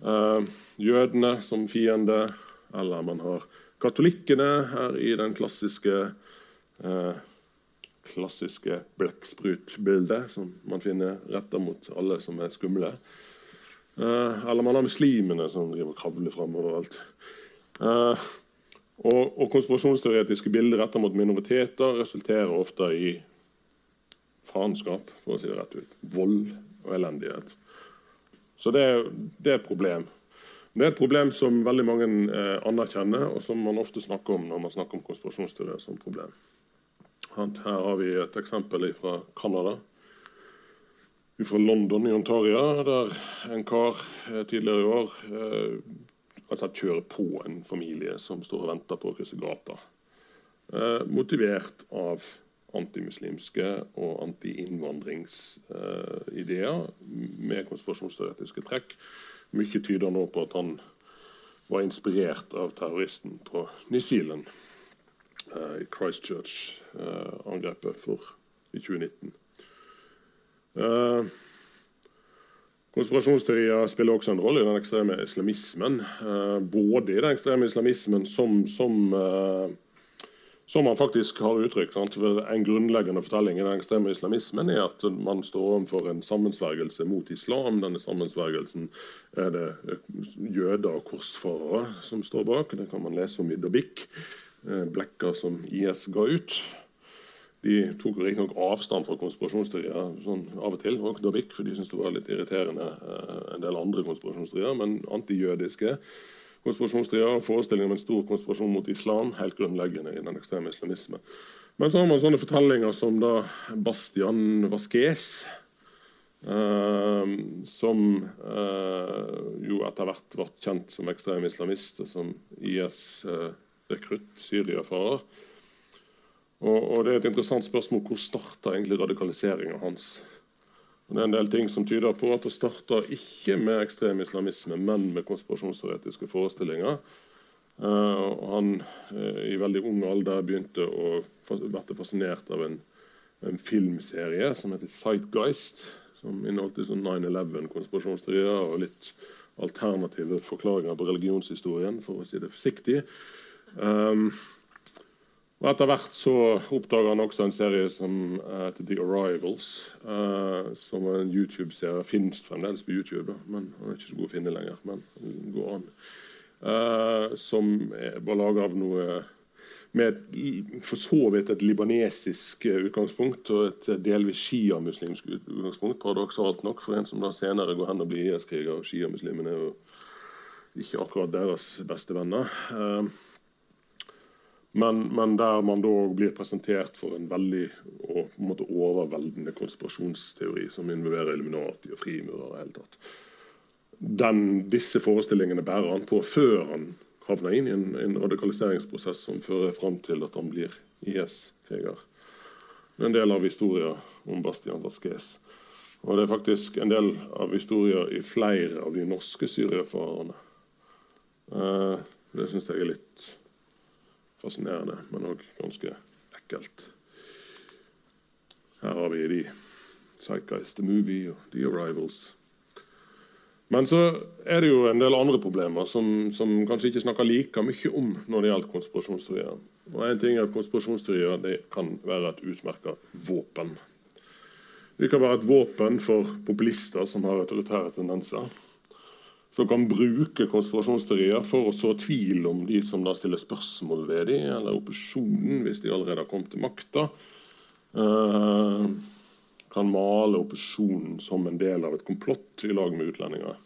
Eh, jødene som fiende. Eller man har katolikkene her i den klassiske eh, klassiske blekksprutbildet som man finner retta mot alle som er skumle. Uh, eller man har muslimene som driver og kravler fram overalt. Uh, og, og konspirasjonsteoretiske bilder retta mot minoriteter resulterer ofte i faenskap, for å si det rett ut. Vold og elendighet. Så det, det, er et problem. Det er et problem som veldig mange eh, anerkjenner, og som man ofte snakker om når man snakker om konspirasjonsteorier som problem. Her har vi et eksempel fra Canada fra London i Ontario, der en kar eh, tidligere i år altså kjører på en familie som står og venter på å krysse gata. Eh, motivert av antimuslimske og anti-innvandringsideer med konspirasjonsteoretiske trekk. Mye tyder nå på at han var inspirert av terroristen på New Zealand i Christchurch-angrepet i 2019. Uh, Konspirasjonsteorier spiller også en rolle i den ekstreme islamismen. Uh, både i den ekstreme islamismen som, som, uh, som man faktisk har uttrykt. En grunnleggende fortelling i den ekstreme islamismen er at man står overfor en sammensvergelse mot islam. Denne sammensvergelsen er det jøder og korsfarere som står bak. Det kan man lese om i Dobik, blekker som IS ga ut. De tok riktignok avstand fra konspirasjonsteorier sånn av og til, og Davik, for de syntes det var litt irriterende eh, en del andre konspirasjonsteorier. Men antijødiske konspirasjonsteorier og forestillinger om en stor konspirasjon mot islam helt grunnleggende i den ekstreme islamisme. Men så har man sånne fortellinger som da Bastian Vasquez, eh, som eh, jo etter hvert ble kjent som ekstrem islamist, og som IS eh, rekrutt, syriafarer. Og, og, det er et interessant spørsmål hvor starta egentlig radikaliseringa hans. Det er en del ting som tyder på at det starta ikke med ekstrem islamisme, men med konspirasjonsteoretiske forestillinger. Uh, han uh, i veldig ung alder begynte å bli fascinert av en, en, filmserie som heter Sightgeist, som inneholdt sånn 9-11-konspirasjonsteorier og litt alternative forklaringer på religionshistorien, for å si det forsiktig. Um, og Etter hvert så oppdaga han også en serie som heter The Arrivals. Uh, som er en YouTube-serie. Fins fremdeles på YouTube, men han er ikke så god å finne lenger. men den går an. Uh, som var laga av noe med for så vidt et libanesisk utgangspunkt og et delvis sjiamuslimsk utgangspunkt. Paradoksalt nok for en som da senere går hen og blir IS-kriger. Sjiamuslimene er jo ikke akkurat deres beste venner. Uh, men, men, der man da blir presentert for en veldig og på en måte overveldende konspirasjonsteori som involverer Illuminati og frimurer. og tatt. Den, disse forestillingene bærer han på før han havner inn i en, en radikaliseringsprosess som fører fram til at han blir IS-kriger. Det er en del av historien om Bastian Vasques. Og det er faktisk en del av historien i flere av de norske syriafarerne. Uh, det syns jeg er litt fascinerende, men òg ganske ekkelt. Her har vi de Sightguys, The Movie og The Arrivals. Men så er det jo en del andre problemer som, som kanskje ikke snakker like mye om når det gjelder konspirasjonsteorier. Og en ting er at Konspirasjonsteorier det kan være et utmerka våpen. Det kan være et våpen for populister som har autoritære tendenser som kan bruke konspirasjonsteorier for å så tvil om de som da stiller spørsmål ved dem, eller opposisjonen, hvis de allerede har kommet til makta. Uh, kan male opposisjonen som en del av et komplott i lag med utlendinger.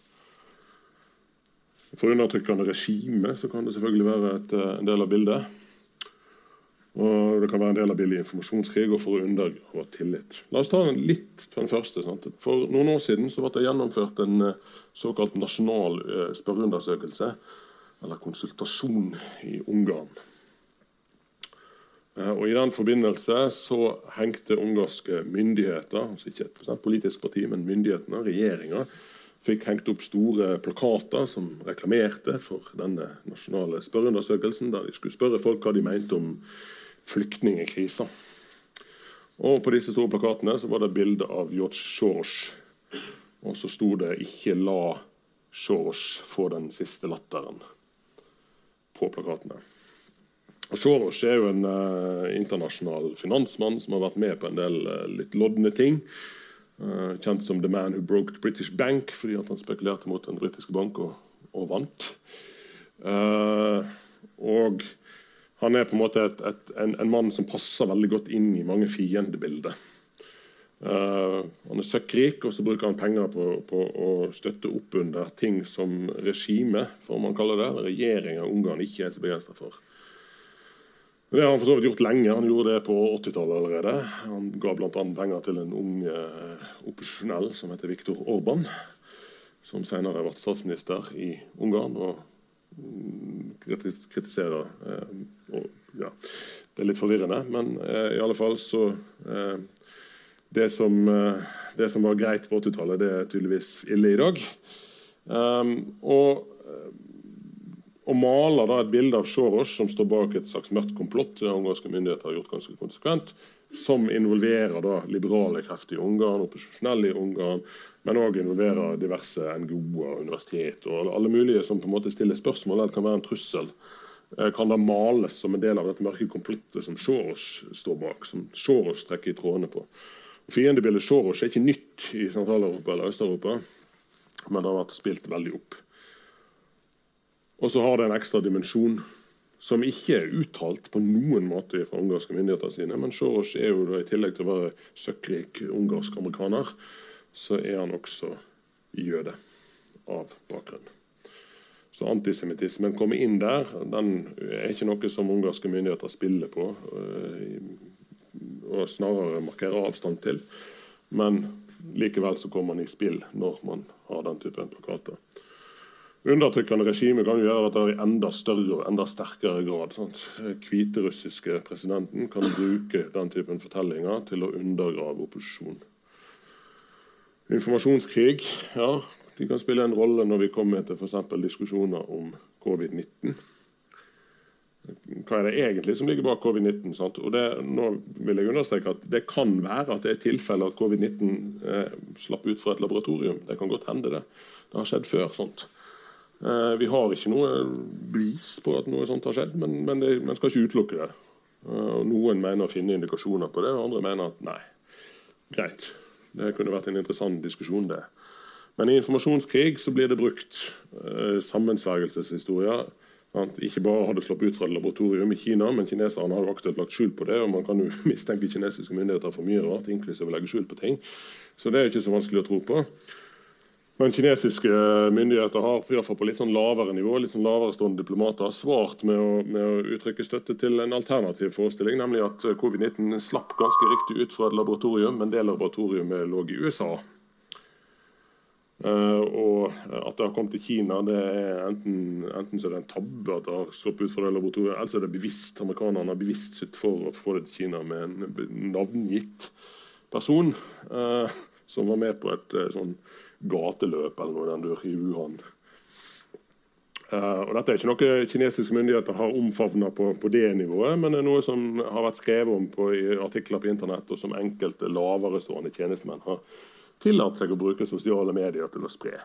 For undertrykkende regime så kan det selvfølgelig være et, eh, en del av bildet. Og Det kan være en del av billig informasjonskrig og for å undergrave tillit. La oss ta den litt på den første. Sant? For noen år siden så ble det gjennomført en eh, såkalt nasjonal eh, spørreundersøkelse, eller konsultasjon, i Ungarn. Eh, og I den forbindelse så hengte ungarske myndigheter, altså ikke et politisk parti, men myndighetene, regjeringa, fikk hengt opp store plakater som reklamerte for denne nasjonale spørreundersøkelsen, der de skulle spørre folk hva de mente om flyktningkrisa. Og På disse store plakatene så var det bilde av George Soros og så sto det 'Ikke la Soros få den siste latteren' på plakatene. Og Soros er jo en uh, internasjonal finansmann som har vært med på en del uh, litt lodne ting. Uh, kjent som 'The Man Who Broke the British Bank' fordi han spekulerte mot den britiske bank og, og vant. og han er på en måte et, et, en, en, mann som passer veldig godt inn i mange fiendebilder. Uh, han er søkkrik, og så bruker han penger på, på, å støtte opp under ting som regimet, for man kaller det, regjeringa Ungarn ikke er så begeistra for. Det har han for så vidt gjort lenge. Han gjorde det på 80-tallet allerede. Han ga bl.a. penger til en ung uh, opposisjonell som heter Viktor Orban, som senere ble statsminister i Ungarn. og kritiserer uh, og, ja, Det er litt forvirrende, men i alle fall så det som, eh, det som var greit på 80-tallet, det er tydeligvis ille i dag. Um, og, å og maler da et bilde av Soros som står bak et slags mørkt komplott det ungarske myndigheter har gjort ganske konsekvent, som involverer da liberale krefter i Ungarn, opposisjonelle i Ungarn, men òg involverer diverse NGO-er, universitet og alle mulige som på en måte stiller spørsmål eller kan være en trussel. Eh, kan da males som en del av dette mørke konfliktet som Soros står bak, som Soros trekker i trådene på. Fiendebildet Soros er ikke nytt i Sentral-Europa eller Øst-Europa, men det har vært spilt veldig opp. Og så har det en ekstra dimensjon som ikke er uttalt på noen måte fra ungarske myndigheter sine. Men Soros er jo da, i tillegg til å være søkkrik ungarsk amerikaner, så er han også jøde av bakgrunn. Så antisemittismen kommer inn der. Den er ikke noe som ungarske myndigheter spiller på. Eh, og snarere markerer avstand til. Men likevel så kommer man i spill når man har den typen plakater. Undertrykkende regime kan gjøre at det i enda større og enda sterkere grad sant? Hviterussiske presidenten kan bruke den typen fortellinger til å undergrave opposisjon. Informasjonskrig ja, de kan spille en rolle når vi kommer til f.eks. diskusjoner om covid-19 hva er det egentlig som ligger bak covid-19? Nå vil jeg understreke at Det kan være at det er tilfeller at covid-19 eh, slapp ut fra et laboratorium. Det kan godt hende det. Det har skjedd før. sånt. Eh, vi har ikke noe bevis på at noe sånt har skjedd, men, men det, man skal ikke utelukke det. Eh, Noen mener å finne indikasjoner på det, og andre mener at nei. Greit. Det kunne vært en interessant diskusjon, det. Men i informasjonskrig så blir det brukt eh, sammensvergelseshistorier ikke bare har det sluppet ut fra et laboratorium i Kina, men kineserne har aktivt lagt skjul på det. og Man kan jo mistenke kinesiske myndigheter for mye rart, inklusiv å legge skjul på ting. Så det er jo ikke så vanskelig å tro på. Men kinesiske myndigheter har i hvert fall på litt sånn lavere nivå litt sånn lavere stående diplomater har svart med å, med å, uttrykke støtte til en alternativ forestilling, nemlig at covid-19 slapp ganske riktig ut fra et laboratorium, men det laboratoriumet lå i USA. Uh, og at det har kommet til Kina, det er enten, enten så er det en tabbe at det har sluppet ut fra det laboratoriet, eller så er det bevisst. Amerikanerne har bevisst sett for å få det til Kina med en navngitt person uh, som var med på et uh, sånn gateløp eller noe den dur i Wuhan. og Dette er ikke noe kinesiske myndigheter har omfavna på, på, det nivået, men det er noe som har vært skrevet om på, i artikler på internett, og som enkelte laverestående tjenestemenn har tillatt seg å bruke sosiale medier til å spre.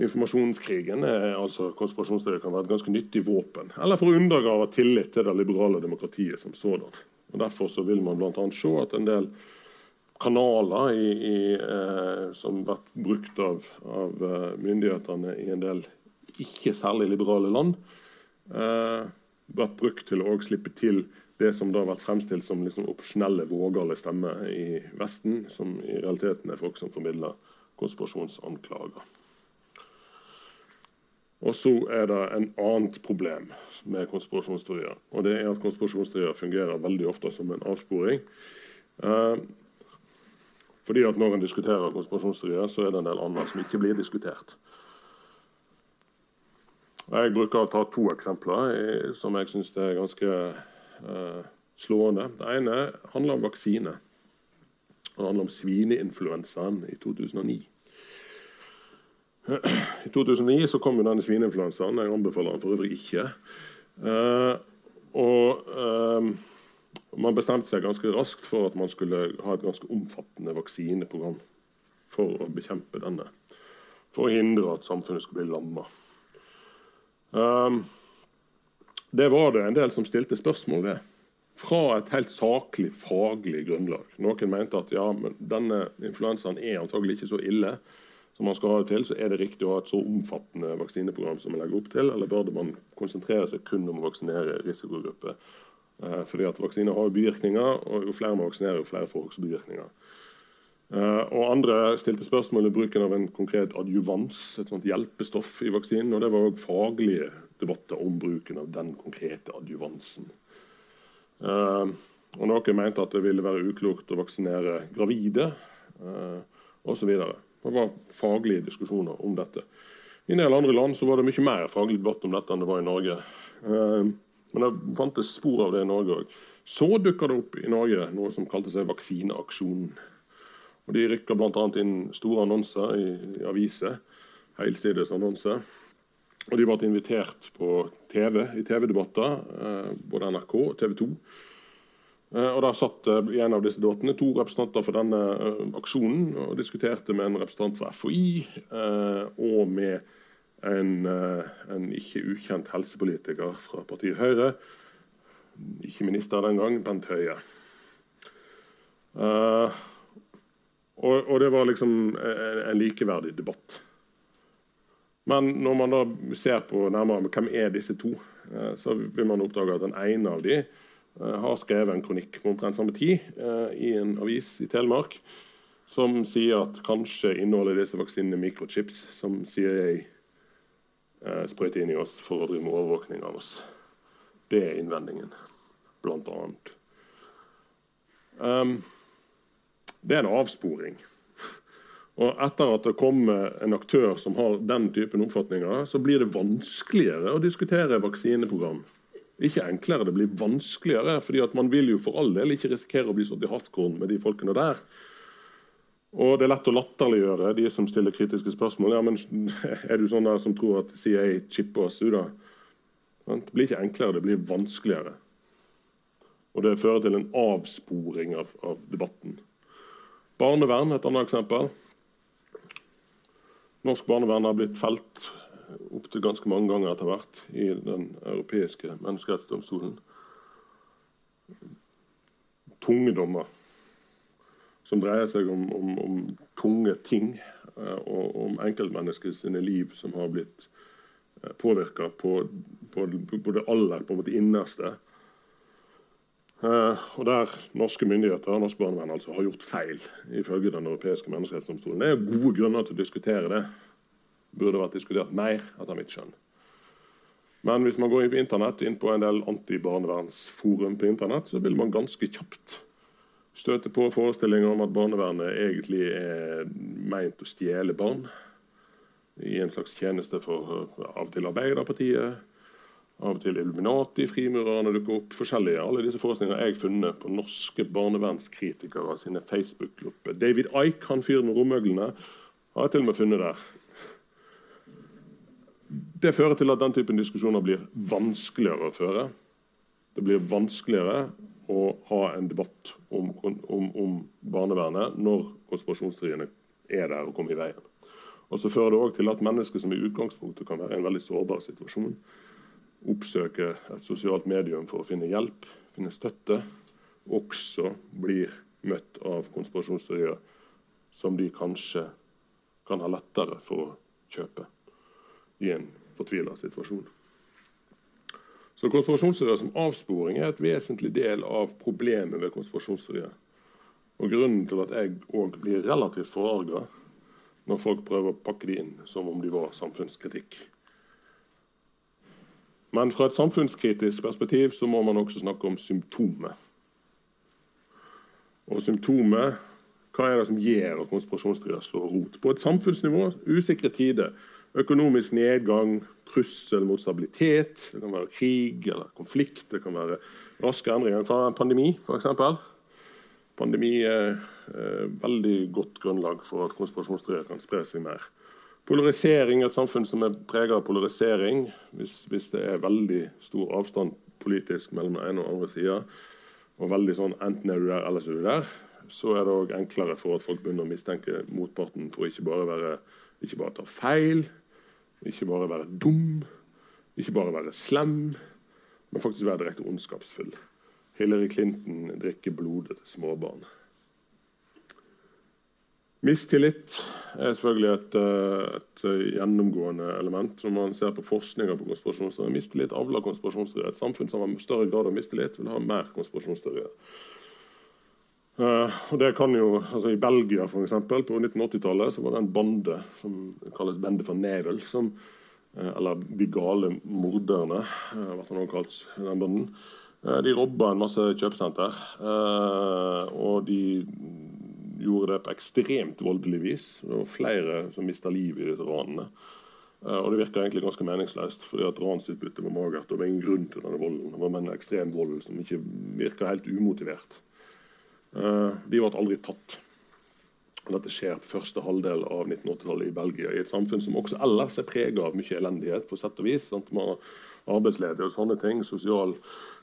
Informasjonskrigen er altså konspirasjonsteorier kan være et ganske nyttig våpen. Eller for å undergrave tillit til det liberale demokratiet som sådan. Og Derfor så vil man bl.a. se at en del kanaler i, i, eh, som har vært brukt av, av, eh, myndighetene i en del ikke særlig liberale land, eh, vært brukt til å slippe til det som da har vært fremstilt som liksom opsjonelle, vågale stemmer i Vesten, som i realiteten er folk som formidler konspirasjonsanklager. Og så er det en annet problem med konspirasjonsteorier. Og det er at konspirasjonsteorier fungerer veldig ofte som en avsporing. Eh, fordi at når en diskuterer konspirasjonsteorier, så er det en del andre som ikke blir diskutert. Jeg bruker å ta to eksempler som jeg syns er ganske Eh, slående. Det ene handler om vaksine. Det handler om svineinfluensaen i 2009. I 2009 så kom jo denne svineinfluensaen. Jeg anbefaler den for øvrig ikke. Eh, og uh, man bestemte seg ganske raskt for at man skulle ha et ganske omfattende vaksineprogram for å bekjempe denne. For å hindre at samfunnet skulle bli lamma. Um, det var det en del som stilte spørsmål ved. Fra et helt saklig, faglig grunnlag. Noen mente at ja, men denne influensaen er antagelig ikke så ille som man skal ha det til. Så er det riktig å ha et så omfattende vaksineprogram som man legger opp til, eller burde man konsentrere seg kun om å vaksinere risikogrupper? Eh, fordi at vaksiner har bivirkninger, og jo flere man vaksinerer, jo flere får også bivirkninger. Uh, og Andre stilte spørsmål ved bruken av en konkret adjuvans, et sånt hjelpestoff i vaksinen. og Det var òg faglige debatter om bruken av den konkrete adjuvansen. Uh, og Noen mente at det ville være uklokt å vaksinere gravide osv. Det var faglige diskusjoner om dette. I en del andre land var det mye mer faglig debatt om dette enn det var i Norge. Men det fantes spor av det i Norge òg. Så dukka det opp i Norge noe som kalte seg Vaksineaksjonen. Og De rykka bl.a. inn store annonser i, i aviser, helsides annonser. Og de ble invitert på TV i TV-debatter, eh, både NRK og TV 2. Eh, og Der satt eh, i en av disse debattene to representanter for denne eh, aksjonen og diskuterte med en representant for FHI eh, og med en, eh, en, ikke ukjent helsepolitiker fra partiet Høyre. Ikke minister den gang, Bent Høie. Uh, og, og, det var liksom en, en likeverdig debatt. Men når man da ser på nærmere hvem er disse to, eh, så vil man oppdage at den ene av dem har skrevet en kronikk på omtrent samme tid i en avis i Telemark som sier at kanskje inneholder disse vaksinene mikrochips som CIA sprøyter inn i oss for å drive med overvåkning av oss. Det er innvendingen, blant annet. Um, det er en avsporing. Og etter at det kommer en aktør som har den typen oppfatninger, så blir det vanskeligere å diskutere vaksineprogram. Ikke enklere, det blir vanskeligere. fordi at man vil jo for all del ikke risikere å bli satt i hartkorn med de folkene der. Og det er lett å latterliggjøre de som stiller kritiske spørsmål. Ja, men Er du sånn der som tror at CIA chipper oss ut, da? Det blir ikke enklere, det blir vanskeligere. Og det fører til en avsporing av, av debatten. Barnevern et annet eksempel. Norsk barnevern har blitt felt opptil ganske mange ganger etter hvert i Den europeiske menneskerettsdomstolen. Tunge dommer som dreier seg om, om, om tunge ting eh, og om enkeltmennesker sine liv som har blitt eh, påvirka på, på, på, det aller på en måte innerste. Uh, og der norske myndigheter norsk barnevern altså, har gjort feil, ifølge Den europeiske menneskerettsdomstolen. Det er gode grunner til å diskutere det. Burde vært diskutert mer, etter mitt skjønn. Men hvis man går inn på internett, inn på en del antibarnevernsforum på internett, så vil man ganske kjapt støte på forestillinger om at barnevernet egentlig er meint å stjele barn i en slags tjeneste for av og til Arbeiderpartiet, av og til Illuminati, frimurerne dukker opp. forskjellige. Alle disse forestillingene har jeg funnet på norske barnevernskritikere sine Facebook-grupper. David Ike, han fyren med romøglene, har jeg til og med funnet der. Det fører til at den typen diskusjoner blir vanskeligere å føre. Det blir vanskeligere å ha en debatt om, om, om barnevernet når konspirasjonsteoriene er der og kommer i veien. Og så fører det også til at mennesker som i utgangspunktet kan være i en veldig sårbar situasjon, oppsøker et sosialt medium for å finne hjelp, finne støtte, også blir møtt av konspirasjonsteorier som de kanskje kan ha lettere for å kjøpe i en fortvila situasjon. Så Konspirasjonsteorier som avsporing er et vesentlig del av problemet ved konspirasjonsteorier. Og Grunnen til at jeg òg blir relativt forarga når folk prøver å pakke det inn som om de var samfunnskritikk. Men fra et samfunnskritisk perspektiv så må man også snakke om symptomet. Og symptomet hva er det som gjør at konspirasjonsteorier slår rot? På et samfunnsnivå usikre tider. Økonomisk nedgang, trussel mot stabilitet. Det kan være krig eller konflikt. Det kan være raske endringer. fra en pandemi, f.eks. Pandemi er eh, veldig godt grunnlag for at konspirasjonsteorier kan spre seg mer. Polarisering, Et samfunn som er preget av polarisering, hvis, hvis, det er veldig stor avstand politisk mellom den ene og den andre sida, og veldig sånn enten er du der, eller så er du der, så er det òg enklere for at folk begynner å mistenke motparten for ikke bare være ikke bare ta feil, ikke bare være dum, ikke bare være slem, men faktisk være direkte ondskapsfull. Hillary Clinton drikker blodet til småbarn. Mistillit er selvfølgelig et, eh, et, gjennomgående element når man ser på forskninga på konspirasjonsteorier. Mistillit avler konspirasjonsteorier. Et samfunn som har større grad av mistillit, vil ha mer konspirasjonsteorier. Uh, og det kan jo, altså I Belgia for eksempel, på 1980-tallet så var det en bande som kalles Bende van Nevel. Som, uh, eller De gale morderne, uh, ble han også kalt. den banden. de robba en masse kjøpesenter. og de gjorde det på ekstremt voldelig vis. Det var flere som mista livet i disse ranene. og det virka egentlig ganske meningsløst, fordi at ransutbyttet var magert. Og det var ingen grunn til denne volden. Det var en ekstrem vold som ikke virka helt umotivert. Eh, de ble aldri tatt. Dette skjer på første halvdel av 1980-tallet i Belgia, i et samfunn som også ellers er prega av mye elendighet. på sett og vis. Sant? Man har arbeidsledige og sånne ting, sosial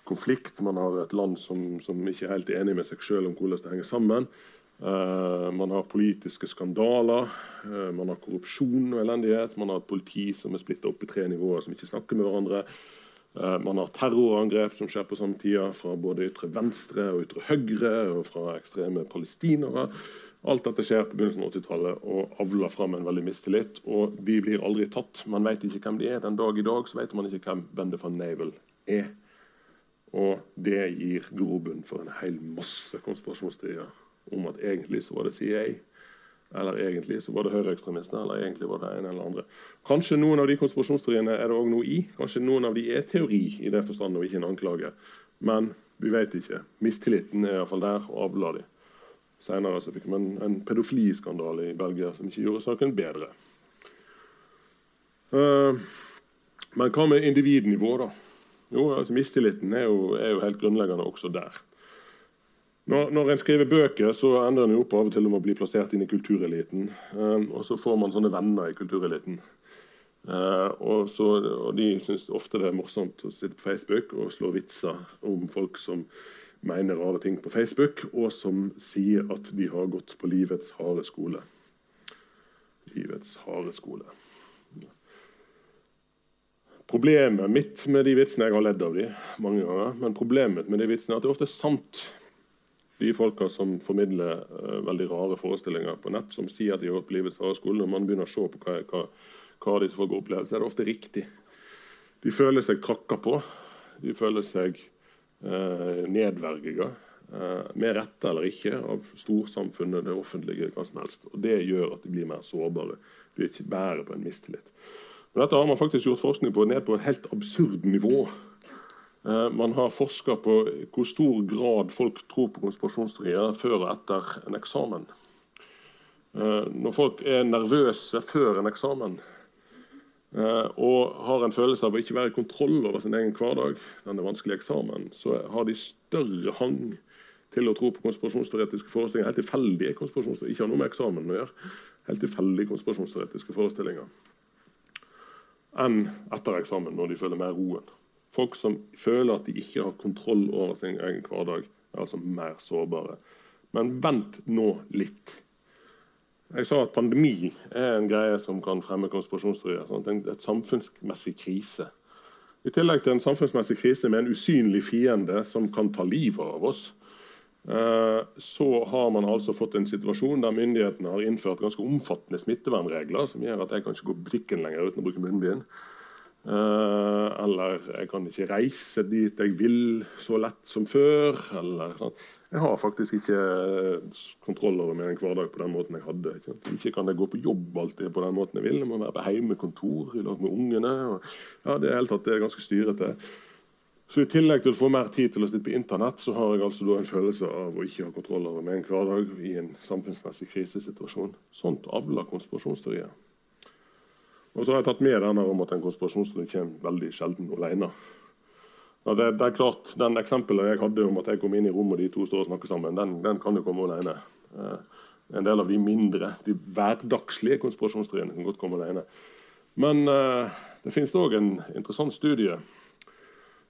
konflikt. Man har et land som, som ikke er helt enig med seg sjøl om hvordan det henger sammen. Uh, man har politiske skandaler, uh, man har korrupsjon og elendighet. Man har et politi som er splitta opp i tre nivåer som ikke snakker med hverandre. Eh, man har terrorangrep som skjer på samme tida, fra både ytre venstre og ytre høyre, og fra ekstreme palestinere. Alt dette skjer på begynnelsen av 80-tallet og avler fram en veldig mistillit. Og de blir aldri tatt. Man vet ikke hvem de er. Den dag i dag så vet man ikke hvem Bende van Navel er. Og det gir grobunn for en hel masse konspirasjonsteorier om at egentlig så var det CIA eller egentlig så var det høyreekstremister. Eller egentlig var det en eller andre. Kanskje noen av de konspirasjonsteoriene er det òg noe i. Kanskje noen av de er teori i det forstand og ikke en anklage. Men vi vet ikke. Mistilliten er iallfall der og avla de. Senere så fikk man en pedofiliskandale i Belgia som ikke gjorde saken bedre. Uh, men hva med individnivå, da? Jo, altså Mistilliten er jo, er jo helt grunnleggende også der. Når, når, en skriver bøker, så ender en jo opp av og til om å bli plassert inn i kultureliten. Uh, og så får man sånne venner i kultureliten. Uh, og, så, og, De syns ofte det er morsomt å sitte på Facebook og slå vitser om folk som mener rare ting på Facebook, og som sier at de har gått på livets harde skole. Livets harde skole. Problemet mitt med de vitsene Jeg har ledd av de mange ganger, men problemet med de vitsene er at det ofte er sant. De folka som formidler uh, veldig rare forestillinger på nett, som sier at de har gått på livets harde skole, når man begynner å se på hva, hva, hva disse folk opplever, så er det ofte riktig. De føler seg trakka på. De føler seg uh, nedverdiga, Uh, med rette eller ikke, av storsamfunnet, det offentlige, hva som helst. Og Det gjør at de blir mer sårbare. De bærer på en mistillit. Men dette har man faktisk gjort forskning på ned på et helt absurd nivå. Eh, man har forska på hvor stor grad folk tror på konspirasjonsteorier før og etter en eksamen. Eh, når folk er nervøse før en eksamen, Uh, og har en følelse av å ikke være i kontroll over sin egen hverdag, denne vanskelige eksamen, så har de større hang til å tro på konspirasjonsteoretiske forestillinger. Helt tilfeldige konspirasjonsteoretiske, ikke har noe med eksamen å gjøre. Helt tilfeldige konspirasjonsteoretiske forestillinger. Enn etter eksamen, når de føler mer roen. Folk som føler at de ikke har kontroll over sin egen hverdag, er altså mer sårbare. Men vent nå litt. Jeg sa at pandemi er en greie som kan fremme konspirasjonsteorier. Sånn, et samfunnsmessig krise. I tillegg til en samfunnsmessig krise med en usynlig fiende som kan ta livet av oss, eh, så har man altså fått en situasjon der myndighetene har innført ganske omfattende smittevernregler som gjør at jeg kan ikke gå butikken lenger uten å bruke munnbind. Uh, eller jeg kan ikke reise dit jeg vil så lett som før. Eller, sånn. Jeg har faktisk ikke eh, kontroll over min hverdag på den måten jeg hadde. Ikke, ikke kan jeg gå på jobb alltid på den måten jeg vil. Jeg må være på lag med ungene. Og, ja, det er helt tatt, det er ganske styrete. Så I tillegg til å få mer tid til å sitte på internett, så har jeg altså en følelse av å ikke ha kontroll over min hverdag i en samfunnsmessig krisesituasjon. Sånt avler konspirasjonsteorier. Og så har jeg tatt med denne om at en konspirasjonsteori kommer veldig sjelden alene. Ja, det, det, er klart, Den eksempelet jeg hadde om at jeg kom inn i rommet og de to står og snakker sammen, den, den kan jo komme alene. Eh, en del av de mindre, de hverdagslige konspirasjonsteoriene kan godt komme alene. Men eh, det finnes òg en interessant studie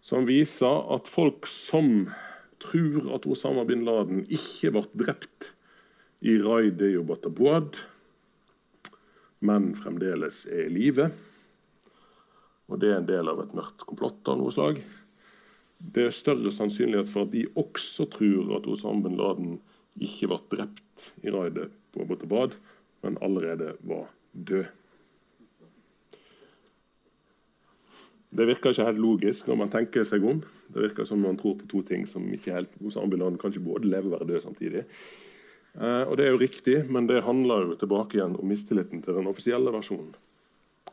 som viser at folk som tror at Osama bin Laden ikke ble drept i raidet i Obatabouad, men fremdeles er i live, og det er en del av et mørkt komplott av noe slag, det er større sannsynlighet for at de også tror at Osam bin Laden ikke ble drept i raidet på Abbottabad, men allerede var død. Det virker ikke helt logisk når man tenker seg om. Det virker som man tror på to ting som ikke helt Osam bin Laden kan ikke både leve og være død samtidig. Eh, og Det er jo riktig, men det handler jo tilbake igjen om mistilliten til den offisielle versjonen.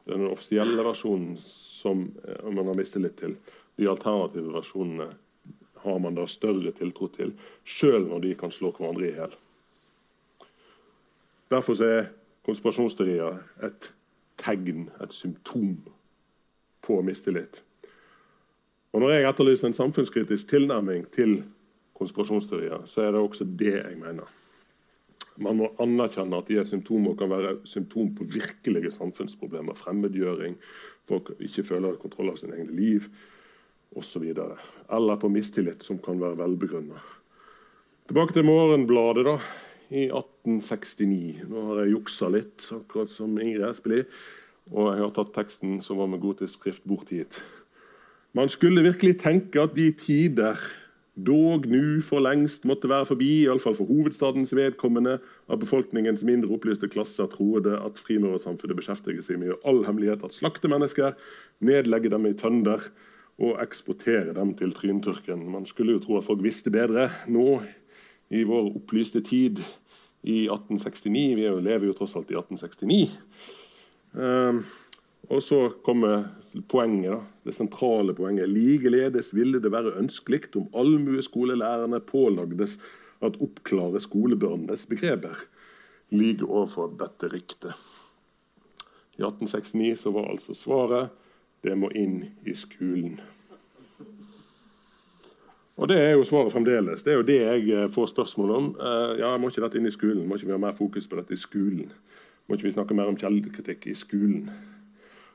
Er den offisielle versjonen som eh, man har mistillit til. De alternative versjonene har man da større tiltro til, sjøl når de kan slå hverandre i hjel. Derfor er konspirasjonsteorier et tegn, et symptom på mistillit. Og Når jeg etterlyser en samfunnskritisk tilnærming til konspirasjonsteorier, så er det også det jeg mener. Man må anerkjenne at de er symptomer kan være symptom på virkelige samfunnsproblemer. Fremmedgjøring, folk ikke føler kontroll av sin egne liv osv. Eller på mistillit som kan være velbegrunna. Tilbake til Morgenbladet da, i 1869. Nå har jeg juksa litt, akkurat som Ingrid Espelid. Og jeg har tatt teksten som var med gotisk skrift, bort hit. Man skulle virkelig tenke at de tider dog nu for lengst måtte være forbi, iallfall for hovedstadens vedkommende, at befolkningens mindre opplyste klasser troede at frimurersamfunnet beskjeftiger seg med all hemmelighet at slakte mennesker, nedlegge dem i tønder og eksportere dem til tryntørken. Man skulle jo tro at folk visste bedre nå, i vår opplyste tid i 1869. Vi lever jo tross alt i 1869. Uh, og så kommer poenget, da, det sentrale poenget. Likeledes ville det være ønskelig om allmueskolelærerne pålagdes at oppklare skolebørnenes begreper ligger overfor dette riktet. I 1869 så var altså svaret det må inn i skolen. Og det er jo svaret fremdeles. Det er jo det jeg eh, får spørsmål om. Uh, ja, Må ikke dette inn i skolen? Må ikke vi ha mer fokus på dette i skolen? Må ikke vi snakke mer om kjeldekritikk i skolen?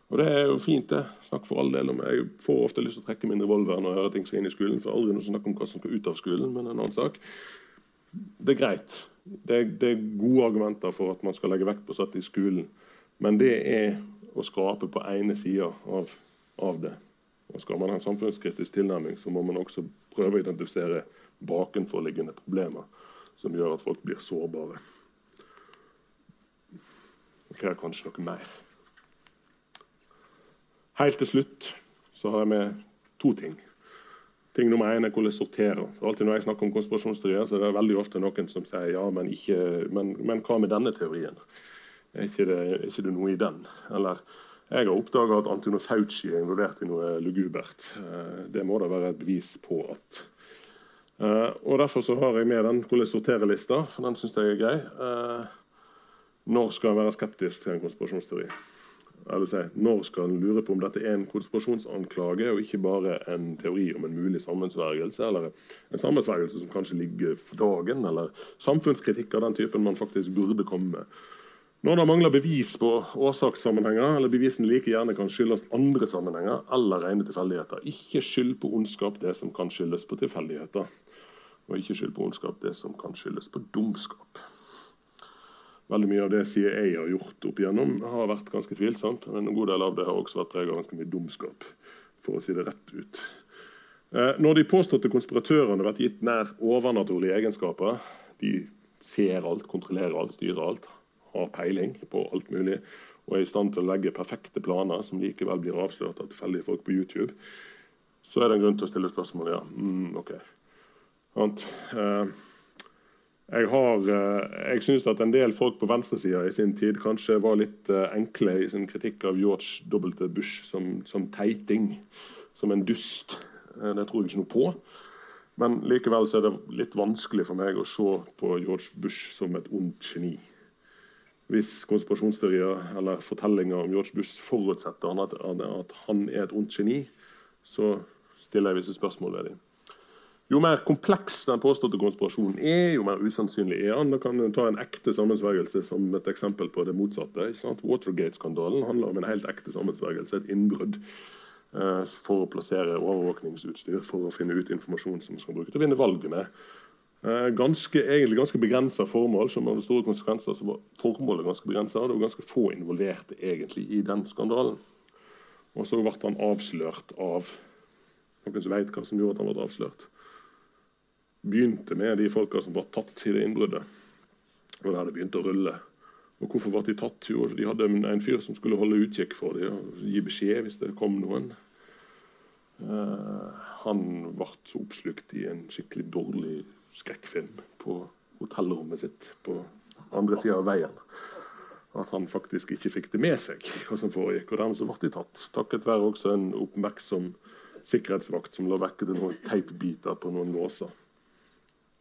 Og det er jo fint, det. Snakk for all del om Jeg får ofte lyst til å trekke min revolver når jeg hører ting skal inn i skolen. For aldri noe snakk om hva som skal ut av skolen, men en annen sak. Det er greit. Det er, det er gode argumenter for at man skal legge vekt på satt i skolen. Men det er å skrape på ene sida av, av det. Og Skal man ha en samfunnskritisk tilnærming, så må man også prøve å identifisere bakenforliggende problemer som gjør at folk blir sårbare. Det krever kanskje noe mer. Helt til slutt så har jeg med to ting. Ting nummer én er hvordan jeg sorterer. For alltid Når jeg snakker om konspirasjonsteorier, så er det veldig ofte noen som sier ja, men, ikke, men, men hva med denne teorien? Er ikke, det, er ikke det noe i den? Eller jeg har oppdaga at Antino Fauci er involvert i noe lugubert. Eh, det må da være et bevis på at uh, Og Derfor så har jeg med den hvordan sortere-lista, for den syns jeg er grei. Uh, når skal en være skeptisk til en konspirasjonsteori? Eller si, når skal en lure på om dette er en konspirasjonsanklage og ikke bare en teori om en mulig sammensvergelse, eller en sammensvergelse som kanskje ligger for dagen, eller samfunnskritikk av den typen man faktisk burde komme med. Når det mangler bevis på årsakssammenhenger, eller bevisene like gjerne kan skyldes andre sammenhenger eller rene tilfeldigheter. Ikke skyld på ondskap det som kan skyldes på tilfeldigheter. Og ikke skyld på ondskap det som kan skyldes på dumskap. Veldig mye av det CIA har gjort opp igjennom, har vært ganske tvilsomt. Men en god del av det har også vært preget av ganske mye dumskap, for å si det rett ut. Eh, når de påståtte konspiratørene har vært gitt nær overnaturlige egenskaper, de ser alt, kontrollerer alt, styrer alt, har peiling på alt mulig og er i stand til å legge perfekte planer som likevel blir avslørt av tilfeldige folk på YouTube, så er det en grunn til å stille spørsmål. Ja, mm, ok. Uh, jeg har, uh, jeg syns at en del folk på venstresida i sin tid kanskje var litt uh, enkle i sin kritikk av George W. Bush som, som teiting, som en dust. det tror jeg ikke noe på. Men likevel er det litt vanskelig for meg å se på George Bush som et ondt geni. Hvis konspirasjonsteorier eller fortellinger om George Bush forutsetter at, at han er et ondt geni, så stiller jeg visse spørsmål ved dem. Jo mer kompleks den påståtte konspirasjonen er, jo mer usannsynlig er han. Da kan du ta en ekte sammensvergelse som et eksempel på det motsatte. Watergate-skandalen handler om en helt ekte sammensvergelse, et innbrudd Uh, for å plassere overvåkningsutstyr for å finne ut informasjon som skal bruke til å vinne valgene. Eh, ganske, egentlig ganske begrensa formål, som hadde store konsekvenser. så var formålet ganske begrenset, Det var ganske få involverte egentlig i den skandalen. Og så ble han avslørt av noen som vet hva som gjorde at han ble avslørt. Begynte med de folka som var tatt i det innbruddet. Og det begynte å rulle. Og hvorfor ble de tatt? Jo, de hadde en fyr som skulle holde utkikk for dem og gi beskjed hvis det kom noen. Uh, han ble så oppslukt i en skikkelig dårlig skrekkfilm på hotellrommet sitt på andre sida av veien. At han faktisk ikke fikk det med seg, hva som foregikk. Og dermed så ble de tatt. Takket være også en oppmerksom sikkerhetsvakt som la vekke til noen teipbiter på noen låser.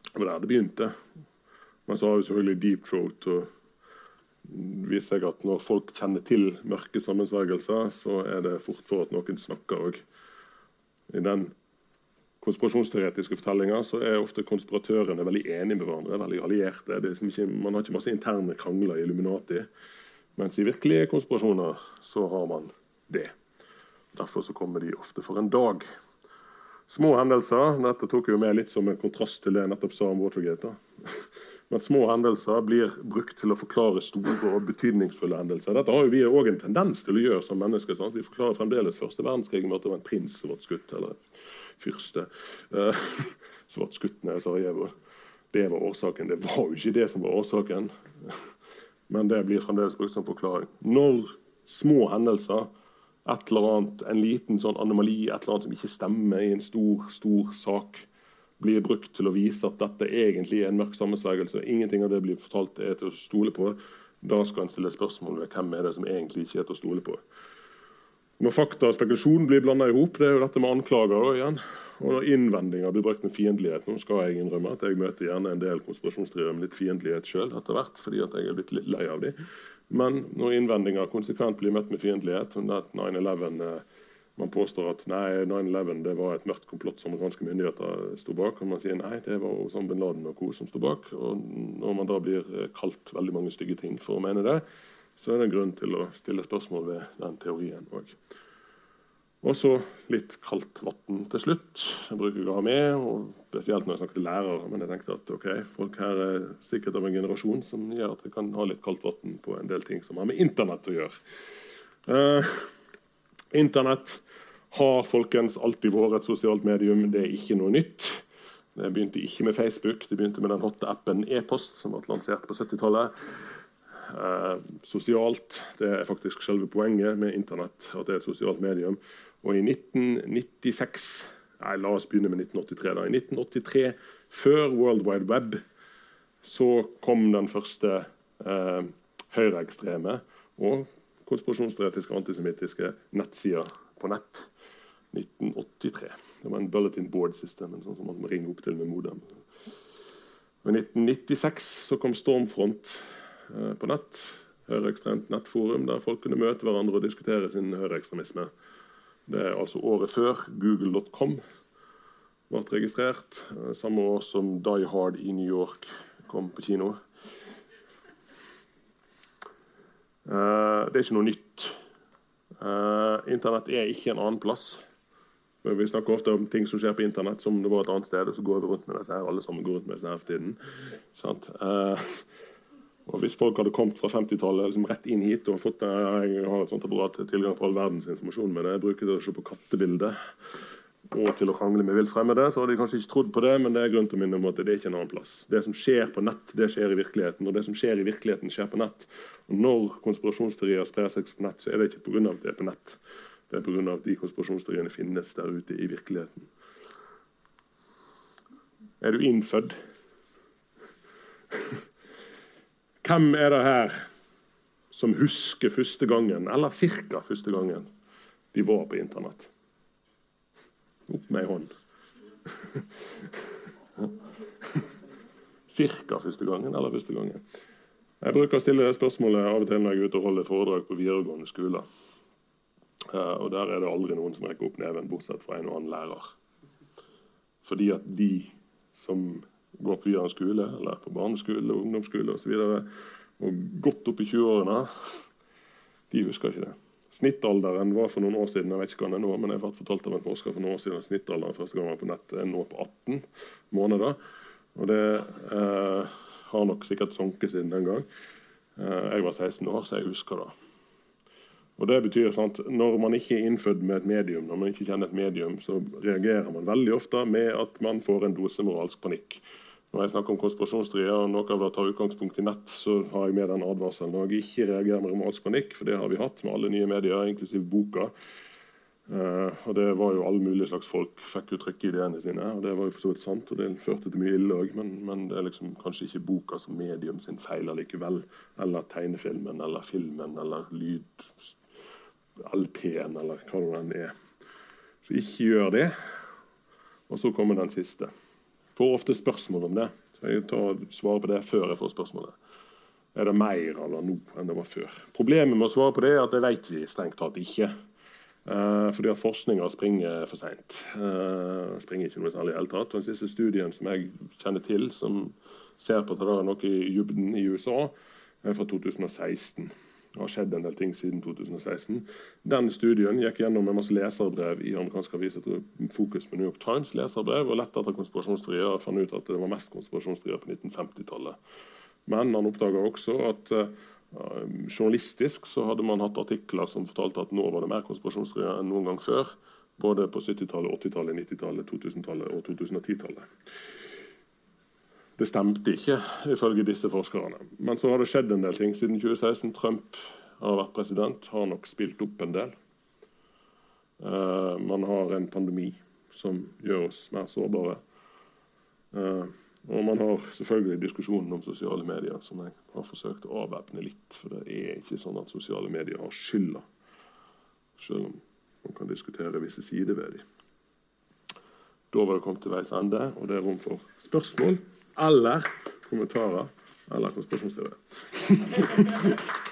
Det var der det begynte. Men så har vi selvfølgelig Deep Throat. og viser seg at Når folk kjenner til mørke sammensvergelser, så er det fort for at noen snakker òg. I den konspirasjonsteoretiske fortellinger er ofte konspiratørene veldig enige med hverandre. veldig allierte. Liksom ikke, man har ikke masse interne krangler i Illuminati. Mens i virkelige konspirasjoner så har man det. Derfor så kommer de ofte for en dag. Små hendelser dette tok jeg med litt som en kontrast til det jeg nettopp sa om Watergate. Men små hendelser blir brukt til å forklare store og betydningsfulle hendelser. Dette har vi òg en tendens til å gjøre som mennesker. Sant? Vi forklarer fremdeles første verdenskrig med at det var en prins som ble skutt. eller fyrste eh, som ble skutt ned i Sarajevo. Det var årsaken. Det var jo ikke det som var årsaken. Men det blir fremdeles brukt som forklaring. Når små hendelser, et eller annet, en liten sånn anomali, et eller annet som ikke stemmer i en stor, stor sak, blir brukt til å vise at dette egentlig er en mørk sammensvergelse, ingenting av det blir fortalt er til å stole på, da skal en stille spørsmål ved hvem er det som egentlig ikke er til å stole på. Når fakta og spekulasjon blir blanda i hop, det er jo dette med anklager da, igjen. Og når innvendinger blir brukt med fiendtlighet Nå skal jeg innrømme at jeg møter gjerne en del konspirasjonsteorier med litt fiendtlighet sjøl etter hvert, fordi at jeg er blitt litt lei av dem. Men når innvendinger konsekvent blir møtt med fiendtlighet, 9-11 eh, man påstår at 9-11 det var et mørkt komplott som amerikanske myndigheter sto bak. Og man sier nei, det var Osama bin Laden og co. som sto bak. Og når man da blir eh, kalt veldig mange stygge ting for å mene det, så er det en grunn til å stille spørsmål ved den teorien òg. Og så litt kaldt vann til slutt. Jeg bruker ikke å ha med, og spesielt når jeg snakker til lærere. Men jeg tenkte at ok, folk her er sikkert av en generasjon som gjør at vi kan ha litt kaldt vann på en del ting som har med Internett å gjøre. Eh, Internett har folkens alltid vært et sosialt medium. Det er ikke noe nytt. Det begynte ikke med Facebook, det begynte med den hotte appen e-post, som ble lansert på 70-tallet. Eh, sosialt. Det er faktisk selve poenget med Internett. at det er et sosialt medium. Og i 1996 Nei, la oss begynne med 1983. da. I 1983, før World Wide Web, så kom den første eh, høyreekstreme og konspirasjonsteoretiske antisemittiske nettsida på nett. 1983. Det var en bulletin board system, en sånn som man må ringe opp til med modem. Og I 1996 så kom Stormfront Eh, på nett. Høyreekstremt nettforum der folk kunne møte hverandre og diskutere sin høyreekstremisme. Det er altså året før google.com ble registrert. Eh, samme år som Die Hard i New York kom på kino. Eh, det er ikke noe nytt. Internett er ikke en annen plass. Vi snakker ofte om ting som skjer på internett som det var et annet sted, og så går vi rundt med disse her, alle sammen går rundt med disse her for tiden. Sant? Og Hvis folk hadde kommet fra 50-tallet liksom rett inn hit og fått Jeg har et sånt apparat tilgang på all verdens informasjon, det, jeg bruker det å se på kattebilder og til å krangle med vilt fremmede, så hadde de kanskje ikke trodd på det, men det er grunn til å minne om at det er ikke en annen plass. Det som skjer på nett, det skjer i virkeligheten, og det som skjer i virkeligheten, skjer på nett. Og Når konspirasjonsteorier sprer seg på nett, så er det ikke pga. at det er på nett. Det er pga. at de konspirasjonsteoriene finnes der ute i virkeligheten. Er du innfødt? Hvem er det her som husker første gangen, eller ca. første gangen, de var på Internett? Opp med ei hånd. Cirka første gangen eller første gangen. Jeg bruker å stille det spørsmålet av og til når jeg er ute og holder foredrag på videregående skoler. Uh, og Der er det aldri noen som rekker opp neven, bortsett fra en og annen lærer. Fordi at de som går på videregående skole eller på barneskole ungdomsskole osv. Og, så og godt opp i 20-årene, de husker ikke det. Snittalderen var for noen år siden jeg vet ikke hva den er nå, men jeg ble fortalt av en forsker for noen år siden, snittalderen første gang var på nett er nå på 18 måneder. Og det eh, har nok sikkert sunket siden den gang. Eh, jeg var 16 år, så jeg husker det. Og det betyr sant, Når man ikke er innfødt med et medium, når man ikke kjenner et medium, så reagerer man veldig ofte med at man får en dose moralsk panikk. Når jeg snakker om konspirasjonsteorier og noe av det tar utgangspunkt i nett, så har jeg med den advarselen. Og jeg ikke reagerer med moralsk panikk, for det har vi hatt med alle nye medier, inklusiv boka. Uh, og det var jo alle mulige slags folk fikk uttrykke ideene sine. og Det var jo for så vidt sant, og det førte til mye ille òg, men, men, det er liksom kanskje ikke boka som medium sin feil allikevel. Eller tegnefilmen, eller filmen, eller lyd, LP-en, eller hva det nå er. Så ikke gjør det. Og så kommer den siste. Får ofte spørsmål om det. Så jeg tar svarer på det før jeg får spørsmålet. Er det mer eller nå enn det var før? Problemet med å svare på det er at det vet vi strengt tatt ikke. Eh, fordi at forskninga springer for seint. Eh, springer ikke noe særlig i hele tatt. Den siste studien som jeg kjenner til, som ser på at det er noe i dybden i USA, er fra 2016. Det har skjedd en del ting siden 2016. Den studien gikk gjennom en masse leserbrev i amerikanske aviser fokus på New York Times. leserbrev, og lett etter konspirasjonsteorier og fant ut at det var mest konspirasjonsteorier på 1950-tallet. Men han oppdaga også at uh, journalistisk så hadde man hatt artikler som fortalte at nå var det mer konspirasjonsteorier enn noen gang før. Både på 70-tallet, 80-tallet, 90-tallet, 2000-tallet og 2010-tallet. Det stemte ikke, ifølge disse forskerne. Men så har det skjedd en del ting siden 2016. Trump har vært president, har nok spilt opp en del. Uh, man har en pandemi som gjør oss mer sårbare. Uh, og man har selvfølgelig diskusjonen om sosiale medier, som jeg har forsøkt å avvæpne litt. For det er ikke sånn at sosiale medier har skylda. Selv om Man kan diskutere visse sider ved dem. Da var det kommet til veis ende, og det er rom for spørsmål eller kommentarer. Eller konspirasjonsteorier.